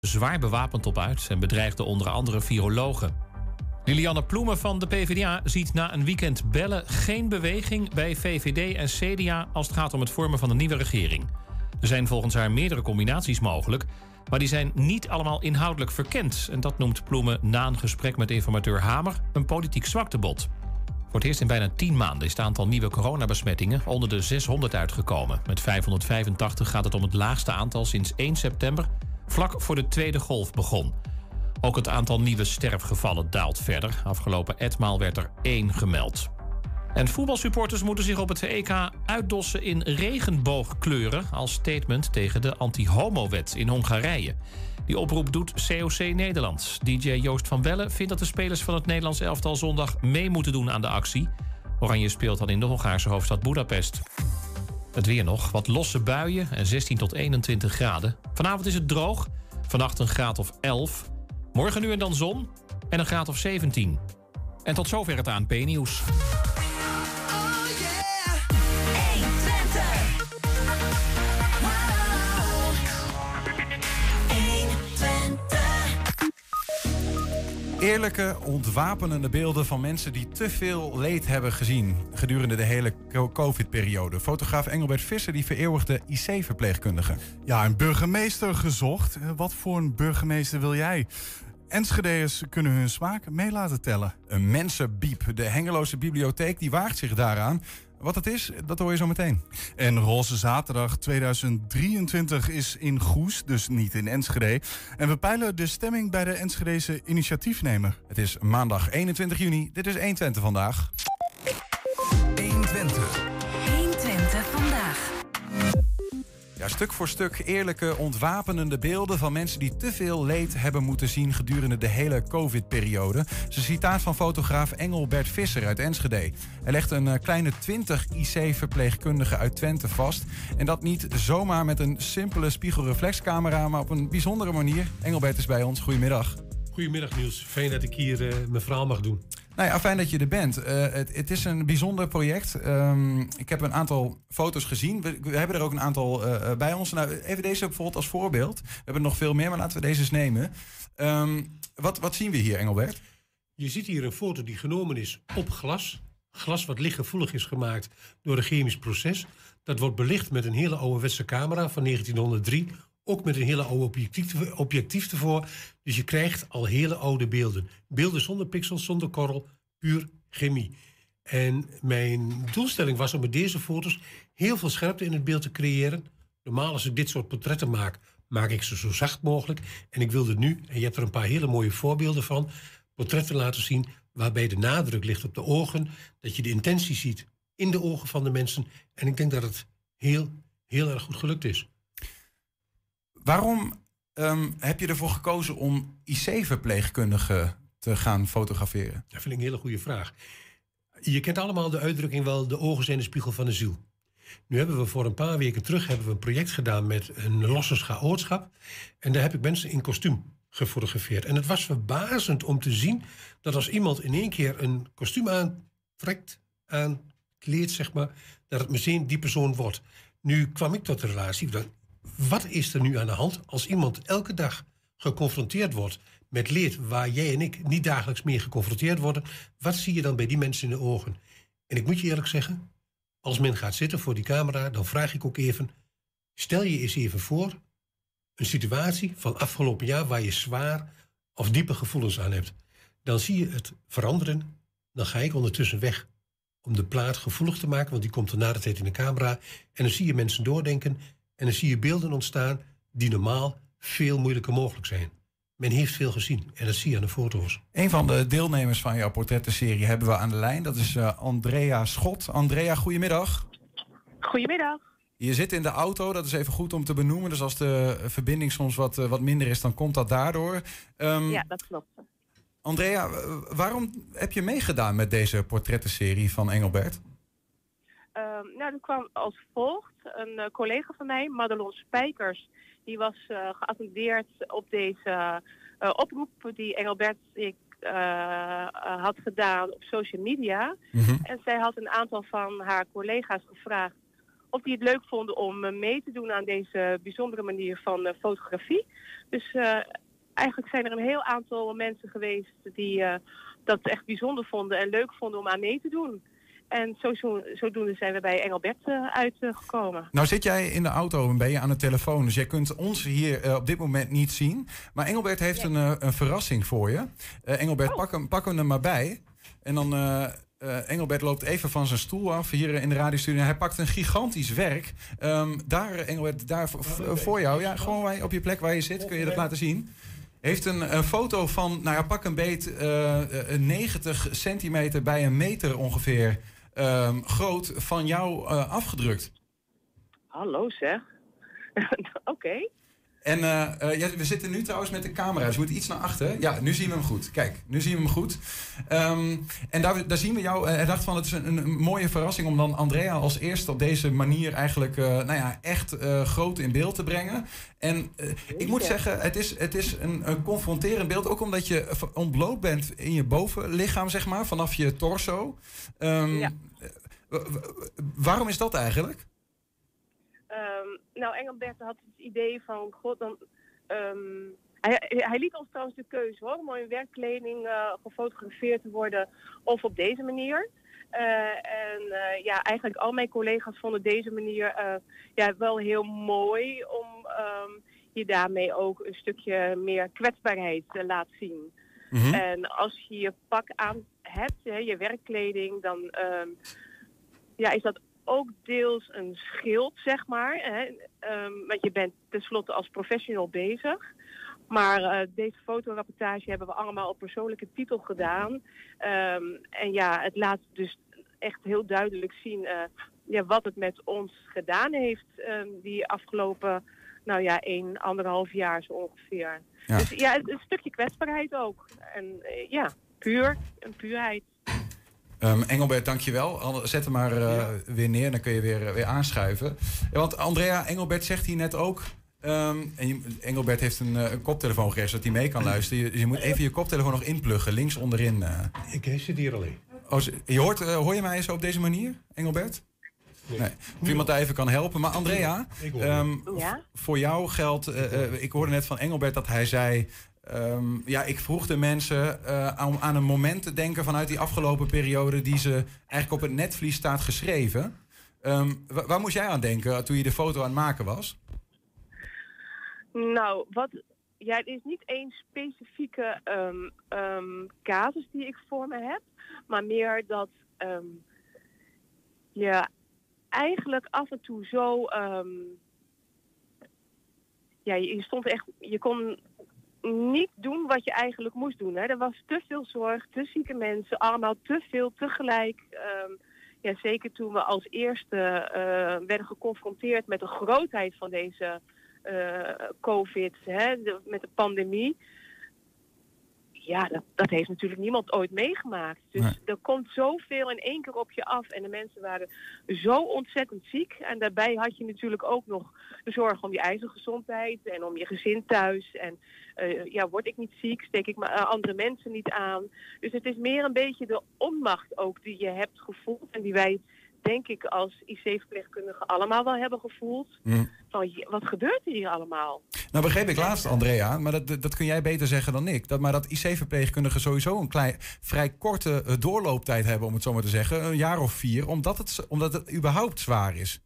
zwaar bewapend op uit en bedreigde onder andere virologen. Lilianne Ploemen van de PvdA ziet na een weekend bellen geen beweging bij VVD en CDA als het gaat om het vormen van een nieuwe regering. Er zijn volgens haar meerdere combinaties mogelijk, maar die zijn niet allemaal inhoudelijk verkend. En dat noemt Ploemen na een gesprek met informateur Hamer een politiek zwaktebod. Voor het eerst in bijna 10 maanden is het aantal nieuwe coronabesmettingen onder de 600 uitgekomen. Met 585 gaat het om het laagste aantal sinds 1 september, vlak voor de tweede golf begon. Ook het aantal nieuwe sterfgevallen daalt verder. Afgelopen etmaal werd er één gemeld. En voetbalsupporters moeten zich op het EK uitdossen in regenboogkleuren... als statement tegen de anti-homo-wet in Hongarije. Die oproep doet COC Nederland. DJ Joost van Bellen vindt dat de spelers van het Nederlands elftal zondag mee moeten doen aan de actie. Oranje speelt dan in de Hongaarse hoofdstad Budapest. Het weer nog, wat losse buien en 16 tot 21 graden. Vanavond is het droog, vannacht een graad of 11. Morgen nu en dan zon en een graad of 17. En tot zover het ANP-nieuws. Eerlijke, ontwapenende beelden van mensen die te veel leed hebben gezien gedurende de hele COVID-periode. Fotograaf Engelbert Visser die vereeuwigde IC-verpleegkundigen. Ja, een burgemeester gezocht. Eh, wat voor een burgemeester wil jij? Enschede'ers kunnen hun smaak mee laten tellen. Een mensenbiep. De Hengeloze Bibliotheek die waagt zich daaraan. Wat het is, dat hoor je zo meteen. En Roze Zaterdag 2023 is in Goes, dus niet in Enschede. En we peilen de stemming bij de Enschedese initiatiefnemer. Het is maandag 21 juni. Dit is 120 vandaag. 120. 120 Stuk voor stuk eerlijke, ontwapenende beelden van mensen die te veel leed hebben moeten zien gedurende de hele COVID-periode. Ze citaat van fotograaf Engelbert Visser uit Enschede. Hij legt een eh, kleine 20 IC-verpleegkundigen uit Twente vast. En dat niet zomaar met een simpele spiegelreflexcamera, maar op een bijzondere manier. Engelbert is bij ons. Goedemiddag. Goedemiddag Niels. Fijn dat ik hier uh, mijn verhaal mag doen. Nou ja, fijn dat je er bent. Uh, het, het, is een bijzonder project. Um, ik heb een aantal foto's gezien. We, we hebben er ook een aantal uh, bij ons. Nou, even deze bijvoorbeeld als voorbeeld. We hebben nog veel meer, maar laten we deze eens nemen. Um, wat, wat zien we hier, Engelbert? Je ziet hier een foto die genomen is op glas. Glas wat lichtgevoelig is gemaakt door een chemisch proces. Dat wordt belicht met een hele ouderwetse camera van 1903 ook met een hele oude objectief, objectief ervoor. Dus je krijgt al hele oude beelden. Beelden zonder pixels, zonder korrel, puur chemie. En mijn doelstelling was om met deze foto's heel veel scherpte in het beeld te creëren. Normaal als ik dit soort portretten maak, maak ik ze zo zacht mogelijk. En ik wilde nu, en je hebt er een paar hele mooie voorbeelden van, portretten laten zien waarbij de nadruk ligt op de ogen. Dat je de intentie ziet in de ogen van de mensen. En ik denk dat het heel, heel erg goed gelukt is. Waarom um, heb je ervoor gekozen om IC-verpleegkundigen te gaan fotograferen? Dat vind ik een hele goede vraag. Je kent allemaal de uitdrukking wel, de ogen zijn de spiegel van de ziel. Nu hebben we voor een paar weken terug hebben we een project gedaan met een losse schaootschap. En daar heb ik mensen in kostuum gefotografeerd. En het was verbazend om te zien dat als iemand in één keer een kostuum aantrekt, aankleedt, zeg maar, dat het meteen die persoon wordt. Nu kwam ik tot de relatie, wat is er nu aan de hand als iemand elke dag geconfronteerd wordt met leed waar jij en ik niet dagelijks meer geconfronteerd worden? Wat zie je dan bij die mensen in de ogen? En ik moet je eerlijk zeggen, als men gaat zitten voor die camera, dan vraag ik ook even: stel je eens even voor een situatie van afgelopen jaar waar je zwaar of diepe gevoelens aan hebt. Dan zie je het veranderen. Dan ga ik ondertussen weg om de plaat gevoelig te maken, want die komt er na de tijd in de camera. En dan zie je mensen doordenken en dan zie je beelden ontstaan die normaal veel moeilijker mogelijk zijn. Men heeft veel gezien en dat zie je aan de foto's. Een van de deelnemers van jouw portrettenserie hebben we aan de lijn. Dat is uh, Andrea Schot. Andrea, goedemiddag. Goedemiddag. Je zit in de auto, dat is even goed om te benoemen. Dus als de verbinding soms wat, uh, wat minder is, dan komt dat daardoor. Um, ja, dat klopt. Andrea, waarom heb je meegedaan met deze portrettenserie van Engelbert? Uh, nou, dat kwam als volgt. Een uh, collega van mij, Madelon Spijkers, die was uh, geattendeerd op deze uh, oproep die Engelbert ik had gedaan op social media. Mm -hmm. En zij had een aantal van haar collega's gevraagd of die het leuk vonden om eh, mee te doen aan deze bijzondere manier van eh, fotografie. Dus eh, eigenlijk zijn er een heel aantal mensen geweest die eh, dat echt bijzonder vonden en leuk vonden om aan mee te doen. En zo, zo, zodoende zijn we bij Engelbert eh, uitgekomen. Nou zit jij in de auto en ben je aan de telefoon. Dus jij kunt ons hier eh, op dit moment niet zien. Maar Engelbert heeft een, eh, een verrassing voor je. Eh, Engelbert, pak, hem, pak hem er maar bij. En dan... eh, eh, Engelbert loopt even van zijn stoel af hier in de radiostudio. Hij pakt een gigantisch werk. Ehm, daar, Engelbert, daar voor jou. Ja, gewoon waar je- op je plek waar je zit, kun je dat laten zien. Heeft een, een foto van, nou ja, pak een beet, eh, eh, 90 centimeter bij een meter ongeveer ehm, groot van jou eh, afgedrukt. Hallo zeg. Oké. En eh, eh, ja, we zitten nu trouwens met de camera. Dus je moet iets naar achter. Ja, nu zien we hem goed. Kijk, nu zien we hem goed. Ehm, en daar, daar zien we jou. eh, Hij dacht van het is een, een mooie verrassing om dan Andrea als eerste op deze manier eigenlijk eh, nou ja, echt eh, groot in beeld te brengen. En eh, ik moet zeggen, het is, het is een, een confronterend beeld. Ook omdat je ontbloot bent in je bovenlichaam, zeg maar, vanaf je torso. Ehm, Ja. eh, waarom is dat eigenlijk? Ehm, nou, Engelbert had het idee van, god, dan... ehm, hij, hij liet ons trouwens de keuze hoor, om in werkkleding eh, gefotografeerd te worden of op deze manier. Eh, en eh, ja, eigenlijk al mijn collega's vonden deze manier ja, wel heel mooi om ehm, je daarmee ook een stukje meer kwetsbaarheid te laten zien. Mhm. En als je je pak aan hebt, hè, je werkkleding, dan ja, is dat ook deels een schild, zeg maar. Hè? Ehm, want je bent tenslotte als professional bezig. Maar eh, deze fotorapportage hebben we allemaal op persoonlijke titel gedaan. Ehm, en ja, het laat dus echt heel duidelijk zien eh, ja, wat het met ons gedaan heeft ehm, die afgelopen, nou ja, één, anderhalf jaar zo ongeveer. Ja. Dus ja, een stukje kwetsbaarheid ook. En eh, ja, puur, een puurheid. Ehm, Engelbert, dankjewel. Zet hem maar eh, weer neer, dan kun je weer, weer aanschuiven. Ja, want Andrea, Engelbert zegt hier net ook... ehm, en je- Engelbert heeft een, eh, een koptelefoon gekregen, zodat hij mee kan luisteren. Je, je moet even je koptelefoon nog inpluggen, links onderin. eh. Ik eh, zit hier alleen. Oh, je hoort, eh, hoor je mij zo op deze manier, Engelbert? Nee. Nee. Of iemand daar even kan helpen. Maar Andrea, ehm, Ja? voor jou geldt... eh, eh, ik hoorde net van Engelbert dat hij zei... ehm, ja, ik vroeg de mensen eh, aan, een moment te denken vanuit die afgelopen periode... die ze eigenlijk op het netvlies staat geschreven. Wa- waar moest jij aan denken toen je de foto aan het maken was? Nou, wat, ja, is niet één specifieke ehm, casus die ik voor me heb, maar meer dat je eigenlijk af en toe zo. ja, je stond echt. Je kon niet doen wat je eigenlijk moest doen. Hè. Er was te veel zorg, te zieke mensen, allemaal te veel tegelijk. Ehm, ja, zeker toen we als eerste eh, werden geconfronteerd met de grootheid van deze eh, COVID, hè, met de pandemie. Ja, dat, dat heeft natuurlijk niemand ooit meegemaakt. Dus Nee. er komt zoveel in één keer op je af. En de mensen waren zo ontzettend ziek. En daarbij had je natuurlijk ook nog de zorg om je eigen gezondheid en om je gezin thuis. En eh, ja, word ik niet ziek, steek ik maar eh, andere mensen niet aan. Dus het is meer een beetje de onmacht ook die je hebt gevoeld. En die wij, denk ik, als IC-verpleegkundigen allemaal wel hebben gevoeld. Van, wat gebeurt er hier allemaal? Nou begreep ik laatst, Andrea, maar dat, dat dat kun jij beter zeggen dan ik. Dat, maar dat IC-verpleegkundigen sowieso een klein, vrij korte eh, doorlooptijd hebben, om het zo maar te zeggen. Een jaar of vier, omdat het, omdat het überhaupt zwaar is.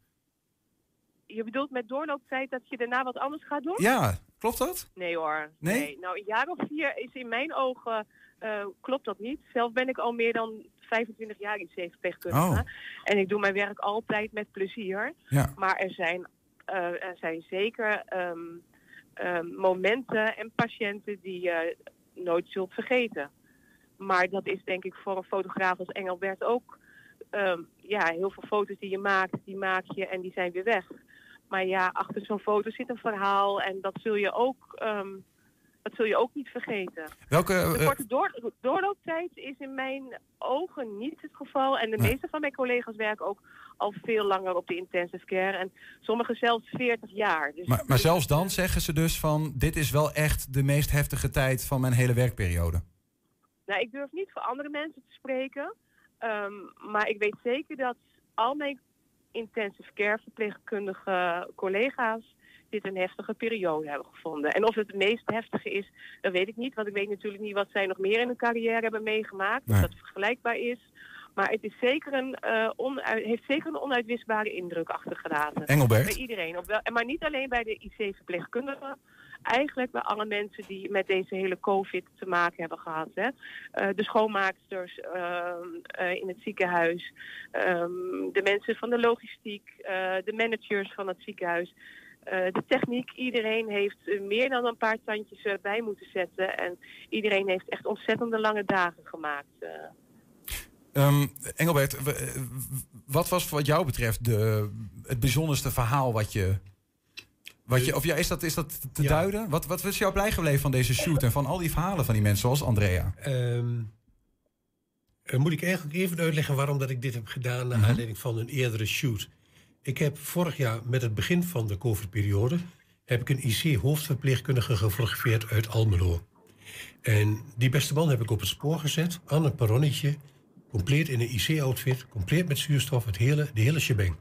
Je bedoelt met doorlooptijd dat je daarna wat anders gaat doen? Ja, klopt dat? Nee hoor. Nee? Nou, een jaar of vier is in mijn ogen, eh, klopt dat niet. Zelf ben ik al meer dan 25 jaar IC-verpleegkundige. Oh. En ik doe mijn werk altijd met plezier. Ja. Maar er zijn, eh, er zijn zeker ehm, ehm, momenten en patiënten die je nooit zult vergeten. Maar dat is denk ik voor een fotograaf als Engelbert ook. ehm, ja, heel veel foto's die je maakt, die maak je en die zijn weer weg. Maar ja, achter zo'n foto zit een verhaal en dat zul je ook, dat zul je ook niet vergeten. Welke, De eh, korte door, doorlooptijd is in mijn ogen niet het geval. En de Nee. meeste van mijn collega's werken ook al veel langer op de intensive care. En sommigen zelfs 40 jaar. Dus maar, maar zelfs dan zeggen ze dus van... dit is wel echt de meest heftige tijd van mijn hele werkperiode. Nou, ik durf niet voor andere mensen te spreken. ehm, maar ik weet zeker dat al mijn intensive care verpleegkundige collega's dit een heftige periode hebben gevonden. En of het het meest heftige is, dat weet ik niet. Want ik weet natuurlijk niet wat zij nog meer in hun carrière hebben meegemaakt. Nee. Of dat vergelijkbaar is. Maar het is zeker een, eh, onui- heeft zeker een onuitwisbare indruk achtergelaten. Bij Engelbert, iedereen. Op wel, maar niet alleen bij de IC-verpleegkundigen. Eigenlijk bij alle mensen die met deze hele COVID te maken hebben gehad. Hè. Eh, de schoonmaaksters ehm, eh, in het ziekenhuis. ehm, de mensen van de logistiek. eh, de managers van het ziekenhuis. Eh, de techniek. Iedereen heeft eh, meer dan een paar tandjes eh, bij moeten zetten. En iedereen heeft echt ontzettende lange dagen gemaakt. eh. Ehm, Engelbert, wat was wat jou betreft de, het bijzonderste verhaal wat je... Wat je of ja, is, dat, is dat te Ja. duiden? Wat, wat was jou blij gebleven van deze shoot en van al die verhalen van die mensen zoals Andrea? Ehm, eh, moet ik eigenlijk even uitleggen waarom dat ik dit heb gedaan... naar Mhm. aanleiding van een eerdere shoot. Ik heb vorig jaar, met het begin van de COVID-periode... heb ik een IC-hoofdverpleegkundige gefotografeerd uit Almelo. En die beste man heb ik op het spoor gezet, aan een perronnetje... compleet in een IC-outfit, compleet met zuurstof, het hele, de hele shebang.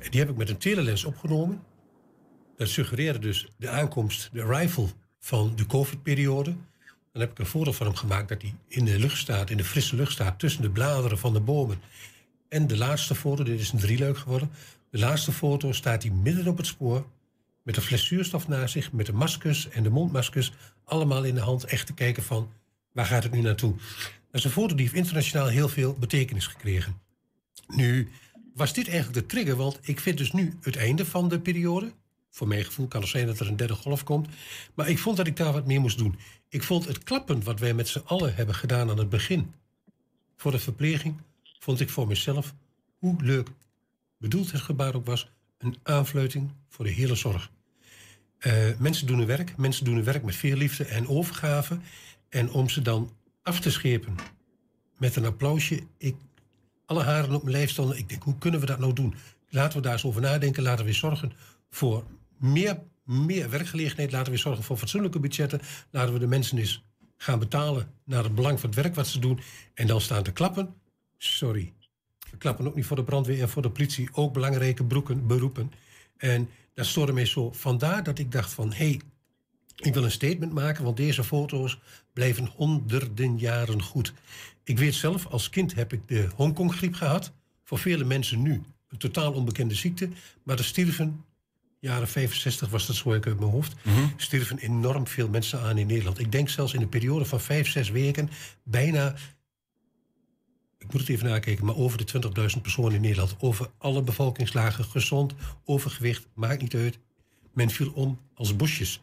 En die heb ik met een telelens opgenomen. Dat suggereerde dus de aankomst, de arrival van de COVID-periode... Dan heb ik een foto van hem gemaakt dat hij in de lucht staat, in de frisse lucht staat, tussen de bladeren van de bomen. En de laatste foto, dit is een drieluik geworden. De laatste foto staat hij midden op het spoor, met een fles zuurstof naast zich, met de maskers en de mondmaskers, allemaal in de hand, echt te kijken van, waar gaat het nu naartoe? Dat is een foto die heeft internationaal heel veel betekenis gekregen. Nu was dit eigenlijk de trigger, want ik vind dus nu het einde van de periode. Voor mijn gevoel kan het zijn dat er een derde golf komt. Maar ik vond dat ik daar wat meer moest doen. Ik vond het klappen wat wij met z'n allen hebben gedaan aan het begin. Voor de verpleging vond ik voor mezelf, hoe leuk bedoeld het gebaar ook was, een aanfluiting voor de hele zorg. Eh, mensen doen hun werk, mensen doen hun werk met veel liefde en overgave. En om ze dan af te schepen met een applausje. Ik, alle haren op mijn lijf stonden. Ik denk, hoe kunnen we dat nou doen? Laten we daar eens over nadenken. Laten we zorgen voor meer, meer werkgelegenheid. Laten we zorgen voor fatsoenlijke budgetten. Laten we de mensen eens gaan betalen naar het belang van het werk wat ze doen. En dan staan te klappen. Sorry. We klappen ook niet voor de brandweer en voor de politie. Ook belangrijke broeken, beroepen. En dat stoorde mij zo. Vandaar dat ik dacht van... hé, hey, ik wil een statement maken, want deze foto's blijven honderden jaren goed. Ik weet zelf, als kind heb ik de Hongkong-griep gehad. Voor vele mensen nu een totaal onbekende ziekte. Maar er stierven, jaren 65 was dat zo ik uit mijn hoofd... stierven enorm veel mensen aan in Nederland. Ik denk zelfs in een periode van vijf, zes weken... bijna, ik moet het even nakijken... maar over de 20.000 personen in Nederland. Over alle bevolkingslagen, gezond, overgewicht, maakt niet uit. Men viel om als bosjes.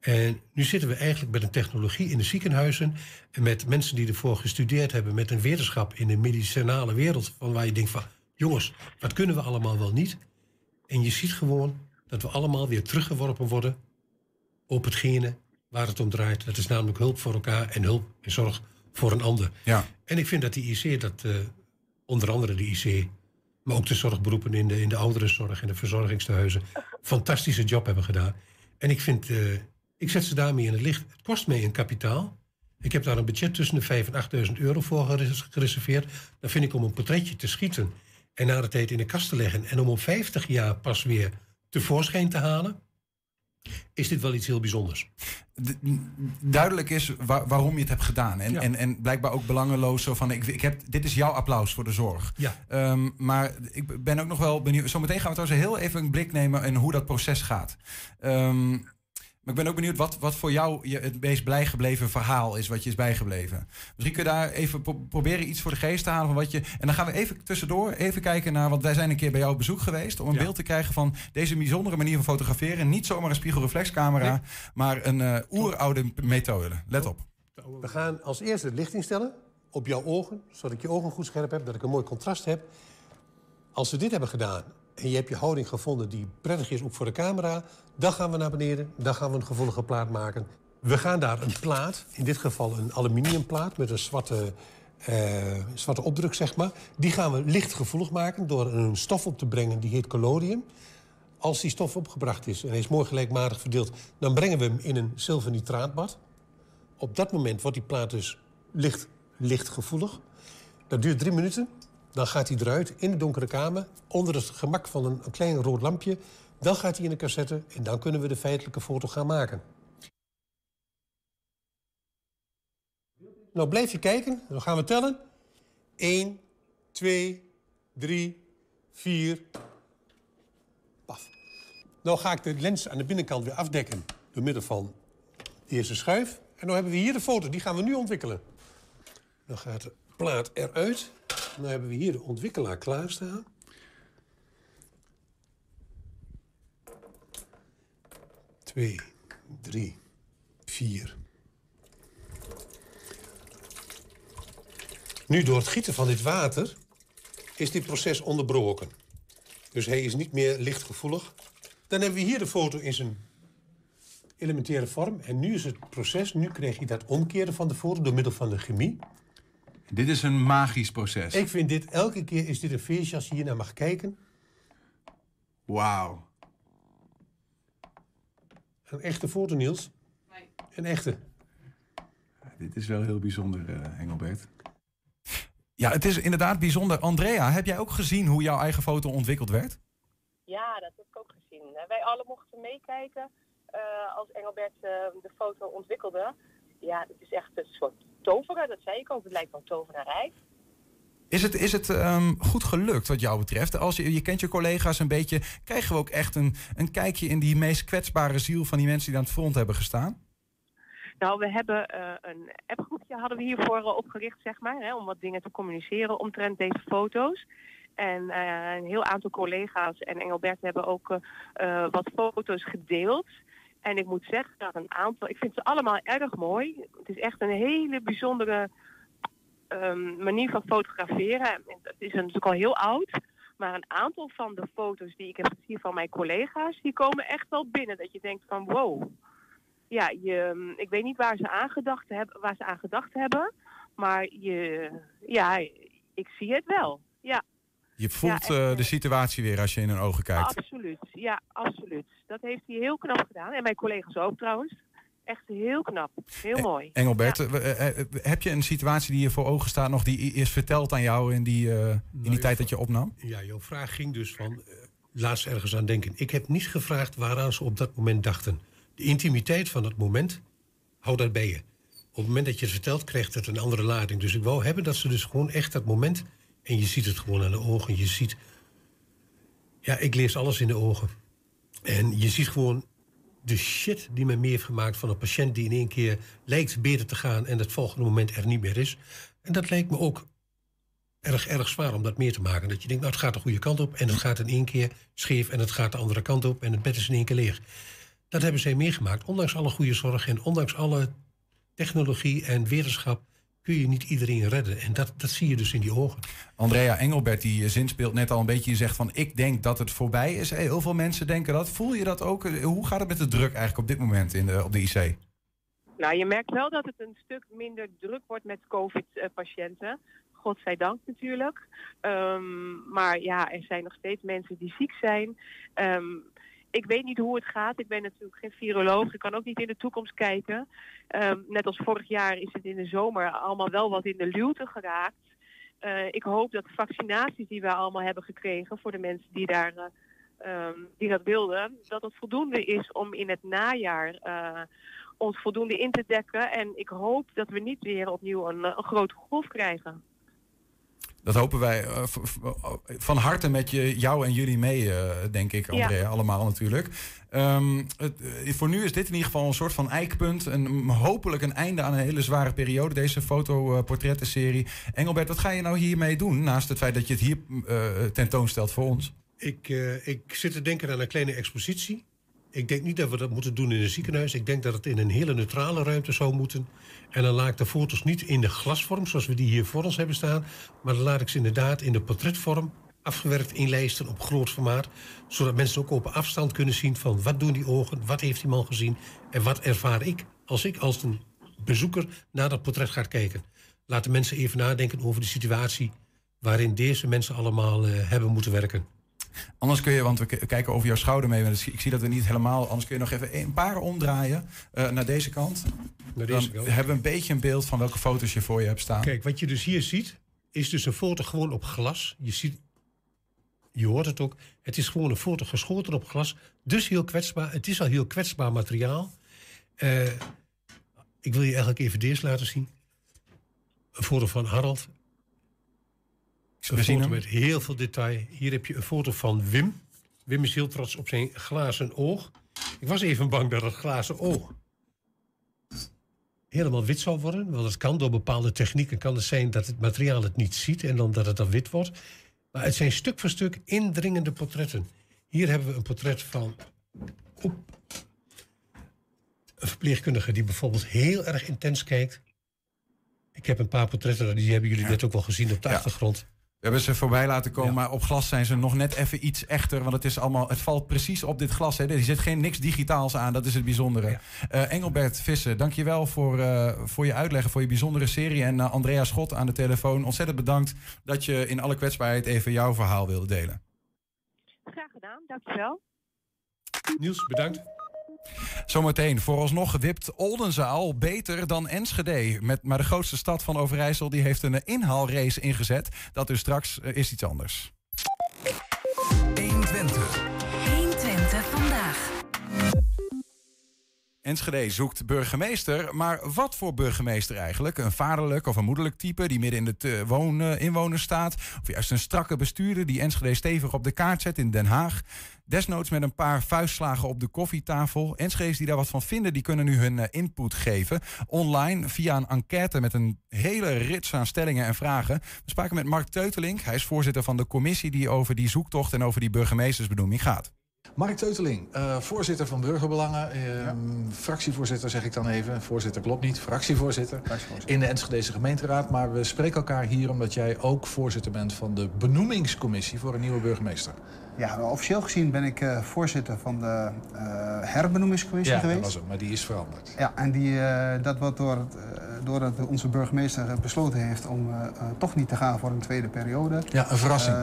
En nu zitten we eigenlijk met een technologie in de ziekenhuizen. En met mensen die ervoor gestudeerd hebben. Met een wetenschap in de medicinale wereld. Van waar je denkt van, jongens, wat kunnen we allemaal wel niet? En je ziet gewoon dat we allemaal weer teruggeworpen worden. Op hetgene waar het om draait. Dat is namelijk hulp voor elkaar en hulp en zorg voor een ander. Ja. En ik vind dat die IC, dat, eh, onder andere de IC, maar ook de zorgberoepen in de, in de ouderenzorg en de verzorgingstehuizen, fantastische job hebben gedaan. En ik vind, eh, ik zet ze daarmee in het licht. Het kost mij een kapitaal. Ik heb daar een budget tussen de 5.000 en 8.000 euro voor geres- gereserveerd. Dan vind ik om een portretje te schieten en na de tijd in de kast te leggen en om om 50 jaar pas weer tevoorschijn te halen, is dit wel iets heel bijzonders. duidelijk is wa- waarom je het hebt gedaan. En, Ja. en, en blijkbaar ook belangeloos zo van... Ik, ik heb, dit is jouw applaus voor de zorg. Ja. Ehm, maar ik ben ook nog wel benieuwd... Zometeen gaan we trouwens heel even een blik nemen... in hoe dat proces gaat. Ehm, maar ik ben ook benieuwd wat, wat voor jou je het meest blij gebleven verhaal is... wat je is bijgebleven. Misschien kun je daar even pro- proberen iets voor de geest te halen van wat je... En dan gaan we even tussendoor even kijken naar... want wij zijn een keer bij jou op bezoek geweest... om een Ja. beeld te krijgen van deze bijzondere manier van fotograferen. Niet zomaar een spiegelreflexcamera... Nee. maar een eh, oeroude methode. Let op. We gaan als eerste het licht instellen op jouw ogen, zodat ik je ogen goed scherp heb, dat ik een mooi contrast heb. Als we dit hebben gedaan en je hebt je houding gevonden die prettig is ook voor de camera, dan gaan we naar beneden, dan gaan we een gevoelige plaat maken. We gaan daar een plaat, in dit geval een aluminiumplaat met een zwarte, eh, zwarte opdruk, zeg maar. Die gaan we lichtgevoelig maken door een stof op te brengen die heet collodium. Als die stof opgebracht is en is mooi gelijkmatig verdeeld, dan brengen we hem in een zilvernitraatbad. Op dat moment wordt die plaat dus licht, lichtgevoelig. Dat duurt drie minuten. Dan gaat hij eruit in de donkere kamer, onder het gemak van een, klein rood lampje. Dan gaat hij in de cassette en dan kunnen we de feitelijke foto gaan maken. Nou, blijf je kijken. Dan gaan we tellen. 1, 2, 3, 4. Paf. Nou ga ik de lens aan de binnenkant weer afdekken door middel van de eerste schuif. En nu hebben we hier de foto, die gaan we nu ontwikkelen. Dan gaat de plaat eruit. Dan hebben we hier de ontwikkelaar klaarstaan. Twee, drie, vier. Nu door het gieten van dit water is dit proces onderbroken. Dus hij is niet meer lichtgevoelig. Dan hebben we hier de foto in zijn elementaire vorm. En nu is het proces, nu krijg je dat omkeren van de foto door middel van de chemie. Dit is een magisch proces. Ik vind dit, elke keer is dit een feestje als je hier naar mag kijken. Wauw. Een echte foto, Niels. Een echte. Dit is wel heel bijzonder, eh, Engelbert. Ja, het is inderdaad bijzonder. Andrea, heb jij ook gezien hoe jouw eigen foto ontwikkeld werd? Ja, dat heb ik ook gezien. Eh, Wij alle mochten meekijken eh, als Engelbert eh, de foto ontwikkelde. Ja, het is echt een soort toveren, dat zei ik ook. Het lijkt wel tovenarij. Is het, is het ehm, goed gelukt wat jou betreft? Als je, je kent je collega's een beetje. Krijgen we ook echt een, een kijkje in die meest kwetsbare ziel van die mensen die aan het front hebben gestaan? Nou, we hebben eh, een appgroepje hadden we hiervoor eh, opgericht, zeg maar, hè, om wat dingen te communiceren omtrent deze foto's. En eh, een heel aantal collega's en Engelbert hebben ook wat foto's gedeeld. En ik moet zeggen dat een aantal, ik vind ze allemaal erg mooi. Het is echt een hele bijzondere ehm, manier van fotograferen. En Het is natuurlijk al heel oud. Maar een aantal van de foto's die ik heb gezien van mijn collega's, die komen echt wel binnen. Dat je denkt van wow. Ja, je, ik weet niet waar ze aan gedacht hebben, waar ze aan gedacht hebben. Maar je, ja, ik zie het wel. Ja, Je voelt Ja, eh, de situatie weer als je in hun ogen kijkt. absoluut. Ja, absoluut. Dat heeft hij heel knap gedaan. En mijn collega's ook trouwens. Echt heel knap. Heel mooi. Engelbert, Ja. eh, eh, eh, heb je een situatie die je voor ogen staat nog die is verteld aan jou in die, eh, in die ja, tijd dat je opnam? Ja, jouw vraag ging dus van, laat ze ergens aan denken. Ik heb niet gevraagd waaraan ze op dat moment dachten. De intimiteit van het moment, hou dat bij je. Op het moment dat je het vertelt, krijgt het een andere lading. Dus ik wou hebben dat ze dus gewoon echt dat moment... en je ziet het gewoon aan de ogen, je ziet... Ja, ik lees alles in de ogen. En je ziet gewoon de shit die men mee heeft gemaakt van een patiënt... die in één keer lijkt beter te gaan en het volgende moment er niet meer is. En dat lijkt me ook erg, erg zwaar om dat meer te maken. Dat je denkt, nou, het gaat de goede kant op en het gaat in één keer scheef en het gaat de andere kant op en het bed is in één keer leeg. Dat hebben zij meegemaakt. Ondanks alle goede zorg en ondanks alle technologie en wetenschap kun je niet iedereen redden. En dat, dat zie je dus in die ogen. Andrea Engelbert, die eh, zin speelt net al een beetje. Je zegt van, ik denk dat het voorbij is. Eh, Heel veel mensen denken dat. Voel je dat ook? Eh, Hoe gaat het met de druk eigenlijk op dit moment in de, op de IC? Nou, je merkt wel dat het een stuk minder druk wordt met COVID-patiënten. Godzijdank natuurlijk. Ehm, maar ja, er zijn nog steeds mensen die ziek zijn. Ehm, ik weet niet hoe het gaat. Ik ben natuurlijk geen viroloog. Ik kan ook niet in de toekomst kijken. Ehm, net als vorig jaar is het in de zomer allemaal wel wat in de luwte geraakt. Eh, ik hoop dat de vaccinaties die we allemaal hebben gekregen voor de mensen die daar eh, ehm, die dat wilden, dat het voldoende is om in het najaar eh, ons voldoende in te dekken. En ik hoop dat we niet weer opnieuw een, een grote golf krijgen. Dat hopen wij eh, v- van harte met je, jou en jullie mee, eh, denk ik, Andrea. Allemaal natuurlijk. Ehm, het, eh, voor nu is dit in ieder geval een soort van eikpunt. En mm, hopelijk een einde aan een hele zware periode, deze fotoportrettenserie. Engelbert, wat ga je nou hiermee doen? Naast het feit dat je het hier eh, tentoonstelt voor ons. Ik, eh, ik zit te denken aan een kleine expositie. Ik denk niet dat we dat moeten doen in een ziekenhuis. Ik denk dat het in een hele neutrale ruimte zou moeten. En dan laat ik de foto's niet in de glasvorm, zoals we die hier voor ons hebben staan. Maar dan laat ik ze inderdaad in de portretvorm afgewerkt inlijsten op groot formaat. Zodat mensen ook op afstand kunnen zien van wat doen die ogen, wat heeft die man gezien en wat ervaar ik als ik als een bezoeker naar dat portret ga kijken. Laat de mensen even nadenken over de situatie waarin deze mensen allemaal eh, hebben moeten werken. Anders kun je, want we kijken over jouw schouder mee. Ik zie dat we niet helemaal. Anders kun je nog even een paar omdraaien eh, naar deze kant. Naar Dan deze kant. hebben we een beetje een beeld van welke foto's je voor je hebt staan. Kijk, wat je dus hier ziet, is dus een foto gewoon op glas. Je ziet, je hoort het ook. Het is gewoon een foto geschoten op glas. Dus heel kwetsbaar. Het is al heel kwetsbaar materiaal. Eh, ik wil je eigenlijk even deze laten zien. Een foto van Harald. Een We zien foto hem. met heel veel detail. Hier heb je een foto van Wim. Wim is heel trots op zijn glazen oog. Ik was even bang dat het glazen oog helemaal wit zou worden. Want het kan door bepaalde technieken kan het zijn dat het materiaal het niet ziet en dan dat het dan wit wordt. Maar het zijn stuk voor stuk indringende portretten. Hier hebben we een portret van een verpleegkundige die bijvoorbeeld heel erg intens kijkt. Ik heb een paar portretten, die hebben jullie net ook wel gezien op de Ja. achtergrond. We hebben ze voorbij laten komen, Ja. maar op glas zijn ze nog net even iets echter. Want het, is allemaal, het valt precies op dit glas. Hè. Er zit geen niks digitaals aan, dat is het bijzondere. Ja. Eh, Engelbert Vissen, dankjewel voor, eh, voor je uitleg, voor je bijzondere serie. En eh, Andrea Schot aan de telefoon, ontzettend bedankt dat je in alle kwetsbaarheid even jouw verhaal wilde delen. Graag gedaan, dankjewel. Niels, bedankt. Zometeen, vooralsnog wipt Oldenzaal beter dan Enschede. Met, maar de grootste stad van Overijssel die heeft een inhaalrace ingezet. Dat dus straks eh, is iets anders. 120. 120 Enschede zoekt burgemeester, maar wat voor burgemeester eigenlijk? Een vaderlijk of een moederlijk type die midden in de eh, inwoners staat? Of juist een strakke bestuurder die Enschede stevig op de kaart zet in Den Haag? Desnoods met een paar vuistslagen op de koffietafel. Enschede's die daar wat van vinden, die kunnen nu hun eh, input geven. Online via een enquête met een hele rits aan stellingen en vragen. We spraken met Mark Teutelink. Hij is voorzitter van de commissie die over die zoektocht en over die burgemeestersbenoeming gaat. Mark Teuteling, eh, voorzitter van Burgerbelangen. eh, Fractievoorzitter zeg ik dan even. Voorzitter klopt niet, fractievoorzitter. In de Enschedese gemeenteraad. Maar we spreken elkaar hier omdat jij ook voorzitter bent van de benoemingscommissie voor een nieuwe burgemeester. Ja, officieel gezien ben ik eh, voorzitter van de eh, herbenoemingscommissie dat geweest. was het, maar die is veranderd. Ja, en die, eh, dat wordt door het, doordat onze burgemeester besloten heeft om toch niet te gaan voor een tweede periode. Ja, een verrassing.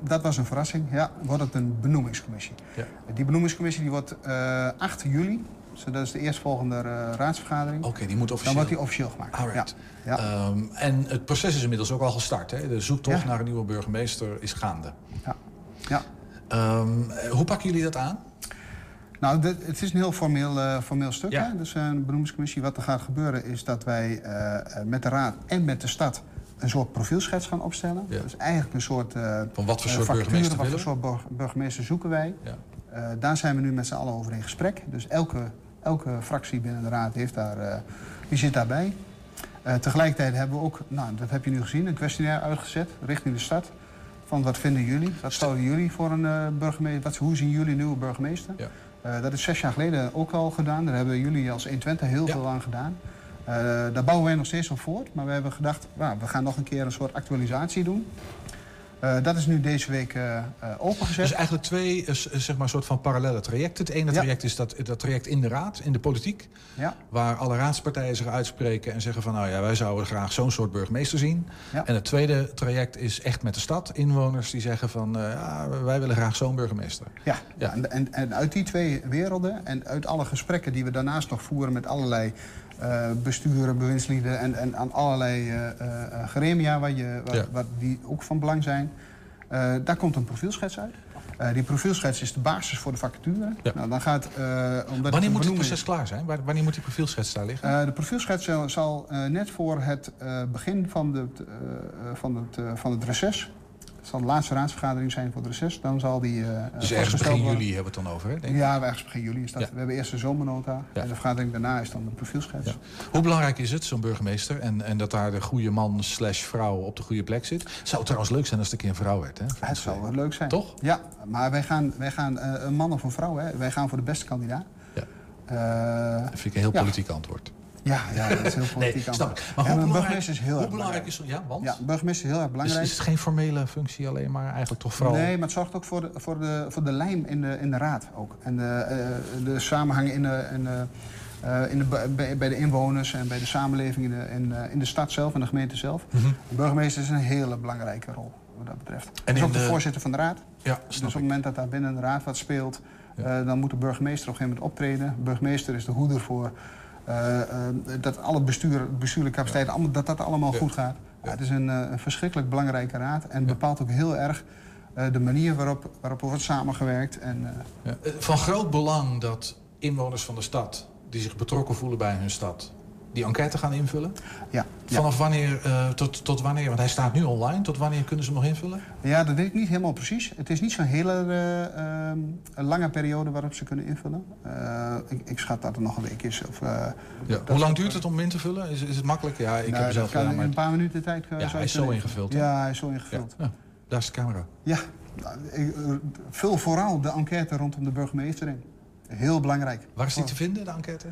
Dat was een verrassing, ja. Wordt het een benoemingscommissie. Ja. Die benoemingscommissie die wordt eh 8 juli, dus dat is de eerstvolgende eh, raadsvergadering. Oké, die moet Dan officieel. wordt die officieel gemaakt. Alright. Ja. Ja. Ehm, en het proces is inmiddels ook al gestart. Hè? De zoektocht Ja. naar een nieuwe burgemeester is gaande. Ja. ja. Ehm, eh, hoe pakken jullie dat aan? Nou, dit- het is een heel formeel, eh, formeel stuk. Ja. Hè? Dus eh, een benoemingscommissie. Wat er gaat gebeuren is dat wij eh, met de raad en met de stad een soort profielschets gaan opstellen. Ja. Dus eigenlijk een soort uh, Van wat voor soort burgemeester Wat voor soort burg- burgemeester zoeken wij. Ja. Daar zijn we nu met z'n allen over in gesprek. Dus elke, elke fractie binnen de raad heeft daar, die zit daarbij. Tegelijkertijd hebben we ook, nou, dat heb je nu gezien, een questionnaire uitgezet richting de stad. Van wat vinden jullie? Wat zouden jullie voor een eh, burgemeester? Wat, hoe zien jullie een nieuwe burgemeester? Ja. Eh, dat is zes jaar geleden ook al gedaan. Daar hebben jullie als 120 heel Ja. veel aan gedaan. Eh, daar bouwen wij nog steeds op voort. Maar we hebben gedacht, we gaan nog een keer een soort actualisatie doen. Eh, dat is nu deze week eh, opengezet. Dus eigenlijk twee zeg maar, soort van parallele trajecten. Het ene Ja. traject is dat, dat traject in de raad, in de politiek. ja. Waar alle raadspartijen zich uitspreken en zeggen van... nou ja, wij zouden graag zo'n soort burgemeester zien. Ja. En het tweede traject is echt met de stad. Inwoners die zeggen van... ja, wij willen graag zo'n burgemeester. Ja, Ja. En, en, en uit die twee werelden en uit alle gesprekken die we daarnaast nog voeren met allerlei eh, besturen, bewindslieden en, en aan allerlei eh, eh, gremia waar je, waar, Ja. waar die ook van belang zijn, daar komt een profielschets uit. Die profielschets is de basis voor de vacature. Ja. Nou, dan gaat, omdat Wanneer moet het proces is- klaar zijn? Wanneer moet die profielschets daar liggen? De profielschets zal, zal, net voor het begin van, de, van, het, van het reces. Het zal de laatste raadsvergadering zijn voor het reces. Dan zal die. eh, dus ergens begin worden. juli hebben we het dan over, hè? Denk ik. Ja, ergens begin juli is dat. Ja. We hebben eerst de zomernota. Ja. En de vergadering daarna is dan de profielschets. Ja. Hoe belangrijk is het, zo'n burgemeester? En, en dat daar de goede man slash vrouw op de goede plek zit? Het zou trouwens leuk zijn als het een keer een vrouw werd, hè? Het zou wel leuk zijn. Toch? Ja, maar wij gaan, wij gaan eh, een man of een vrouw, hè, wij gaan voor de beste kandidaat. Ja. Dat vind ik een heel politiek antwoord. Ja, ja, dat is heel politiek. Nee, snap ik. Maar hoe belangrijk, burgemeester is heel hoe erg belangrijk is... Ja, want? Ja, burgemeester is heel erg Dus belangrijk. is het geen formele functie alleen maar eigenlijk toch vooral... Nee, maar het zorgt ook voor de, voor de, voor de lijm in de, in de raad ook. En de, eh, de samenhang in de, in de, eh, in de, bij, bij de inwoners en bij de samenleving in de, in, eh, in de stad zelf en de gemeente zelf. Mhm. De burgemeester is een hele belangrijke rol wat dat betreft. En is ook de, de- voorzitter van de raad. Ja, Dus op het moment dat daar binnen de raad wat speelt, Ja. dan moet de burgemeester op een gegeven moment optreden. De burgemeester is de hoeder voor dat alle bestuur, bestuurlijke capaciteiten, allemaal, dat dat allemaal Ja. goed gaat. Ja, het is een, eh, een verschrikkelijk belangrijke raad en bepaalt ook heel erg eh, de manier waarop, waarop er wordt samengewerkt. En, eh, Ja. Eh, Van groot belang dat inwoners van de stad... die zich betrokken voelen bij hun stad... die enquête gaan invullen. ja, ja. Vanaf wanneer eh, tot, tot wanneer? Want hij staat nu online. Tot wanneer kunnen ze hem nog invullen? ja, dat weet ik niet helemaal precies. Het is niet zo'n hele eh, ehm, lange periode waarop ze kunnen invullen. Eh, ik, ik schat dat er nog een week is. Of, dat- Hoe lang duurt het om in te vullen? Is, is het makkelijk? Ja, ik nou, heb zelf kan gedaan. Maar... een paar minuten tijd. Ja, hij is zo ingevuld, hè? Ja, hij is zo Ja. ingevuld. Ja, daar is de camera. Ja, nou, ik, vul vooral de enquête rondom de burgemeester in. Heel belangrijk. Waar is die te vinden, de enquête?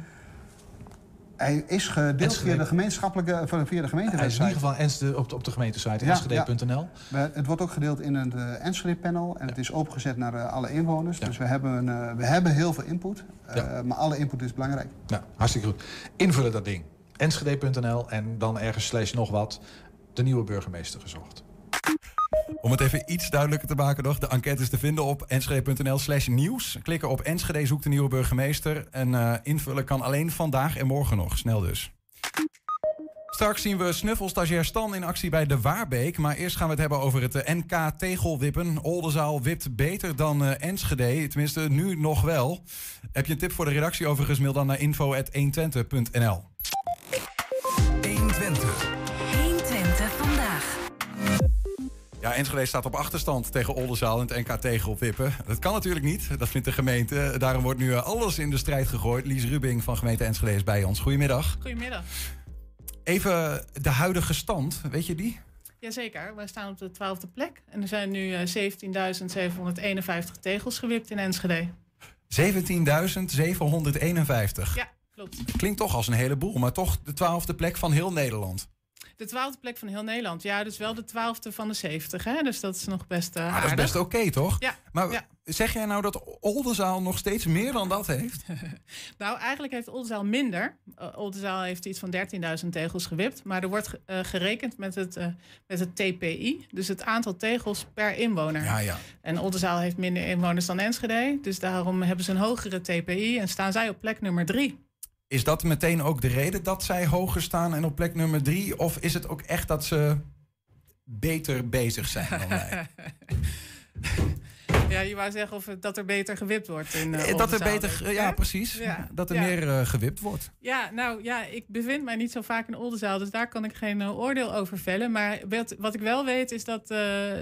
Hij is gedeeld via de gemeenschappelijke, via de Hij is in ieder geval Enschede op, de, op de gemeentesite, Ja, enschede.nl. We- Het wordt ook gedeeld in het uh, Enschede-panel en het is opengezet naar eh, alle inwoners. Ja. Dus we hebben, eh, we hebben heel veel input, eh, Ja. maar alle input is belangrijk. Ja, hartstikke goed. Invullen dat ding. Enschede.nl en dan ergens slash nog wat. De nieuwe burgemeester gezocht. Om het even iets duidelijker te maken nog. De enquête is te vinden op enschede.nl slash nieuws. Klikken op Enschede, zoek de nieuwe burgemeester. En eh, invullen kan alleen vandaag en morgen nog. Snel dus. Straks zien we snuffelstagiair Stan in actie bij de Waarbeek. Maar eerst gaan we het hebben over het eh, NK tegelwippen. Oldenzaal wipt beter dan eh, Enschede. Tenminste, nu nog wel. Heb je een tip voor de redactie overigens? Mail dan naar info.120.nl. Ja, Enschede staat op achterstand tegen Oldenzaal in het NK tegelwippen. Dat kan natuurlijk niet, dat vindt de gemeente. Daarom wordt nu eh, alles in de strijd gegooid. Lies Rubing van gemeente Enschede is bij ons. Goedemiddag. Goedemiddag. Even de huidige stand, weet je die? Jazeker, wij staan op de twaalfde plek. En er zijn nu eh, 17.751 tegels gewipt in Enschede. 17.751. Ja, klopt. Klinkt toch als een heleboel, maar toch de twaalfde plek van heel Nederland. De twaalfde plek van heel Nederland. Ja, dus wel de twaalfde van de 70. Hè? Dus dat is nog best uh, Maar dat is best oké, toch? Ja. Maar ja. zeg jij nou dat Oldenzaal nog steeds meer dan dat heeft? nou, eigenlijk heeft Oldenzaal minder. Uh, Oldenzaal heeft iets van 13.000 tegels gewipt. Maar er wordt uh, gerekend met het, met het TPI. Dus het aantal tegels per inwoner. Ja, ja. En Oldenzaal heeft minder inwoners dan Enschede. Dus daarom hebben ze een hogere TPI. En staan zij op plek nummer drie. Is dat meteen ook de reden dat zij hoger staan en op plek nummer drie? Of is het ook echt dat ze beter bezig zijn dan wij? Ja, je wou zeggen of dat er beter gewipt wordt. In, uh, dat er beter, ja, ja, precies. Ja, dat er ja. meer uh, gewipt wordt. Ja, nou ja, ik bevind mij niet zo vaak in Oldenzaal, dus daar kan ik geen oordeel over vellen. Maar wat, wat, ik wel weet is dat,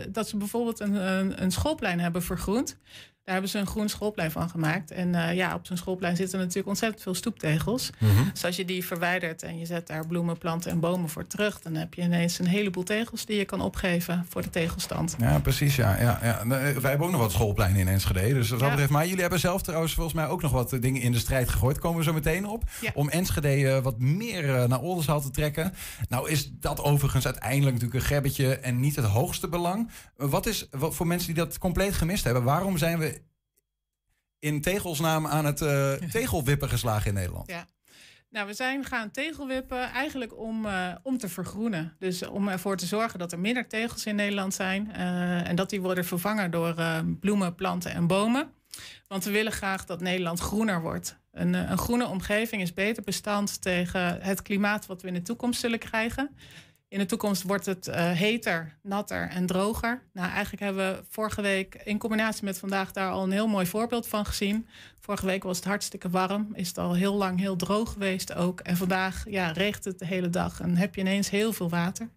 dat ze bijvoorbeeld een, een, een, schoolplein hebben vergroend. Daar hebben ze een groen schoolplein van gemaakt. En uh, ja, op zo'n schoolplein zitten natuurlijk ontzettend veel stoeptegels. Mhm. Mm -hmm. Dus als je die verwijdert en je zet daar bloemen, planten en bomen voor terug, dan heb je ineens een heleboel tegels die je kan opgeven voor de tegelstand. Ja, precies. Ja, ja, ja. Wij hebben ook nog wat schoolpleinen in Enschede. Dus wat dat ja. betreft. Maar jullie hebben zelf trouwens volgens mij ook nog wat dingen in de strijd gegooid. Komen we zo meteen op. Ja. Om Enschede uh, wat meer uh, naar Oldenzaal te trekken. Nou is dat overigens uiteindelijk natuurlijk een gebbetje en niet het hoogste belang. Wat is wat voor mensen die dat compleet gemist hebben? Waarom zijn we in tegelsnaam aan het uh, tegelwippen geslagen in Nederland? Ja. Nou, we zijn gaan tegelwippen eigenlijk om, uh, om te vergroenen. Dus om ervoor te zorgen dat er minder tegels in Nederland zijn. Uh, en dat die worden vervangen door bloemen, planten en bomen. Want we willen graag dat Nederland groener wordt. Een, een groene omgeving is beter bestand tegen het klimaat wat we in de toekomst zullen krijgen. In de toekomst wordt het uh, heter, natter en droger. Nou, eigenlijk hebben we vorige week in combinatie met vandaag daar al een heel mooi voorbeeld van gezien. Vorige week was het hartstikke warm, is het al heel lang heel droog geweest ook. En vandaag ja, regent het de hele dag en heb je ineens heel veel water.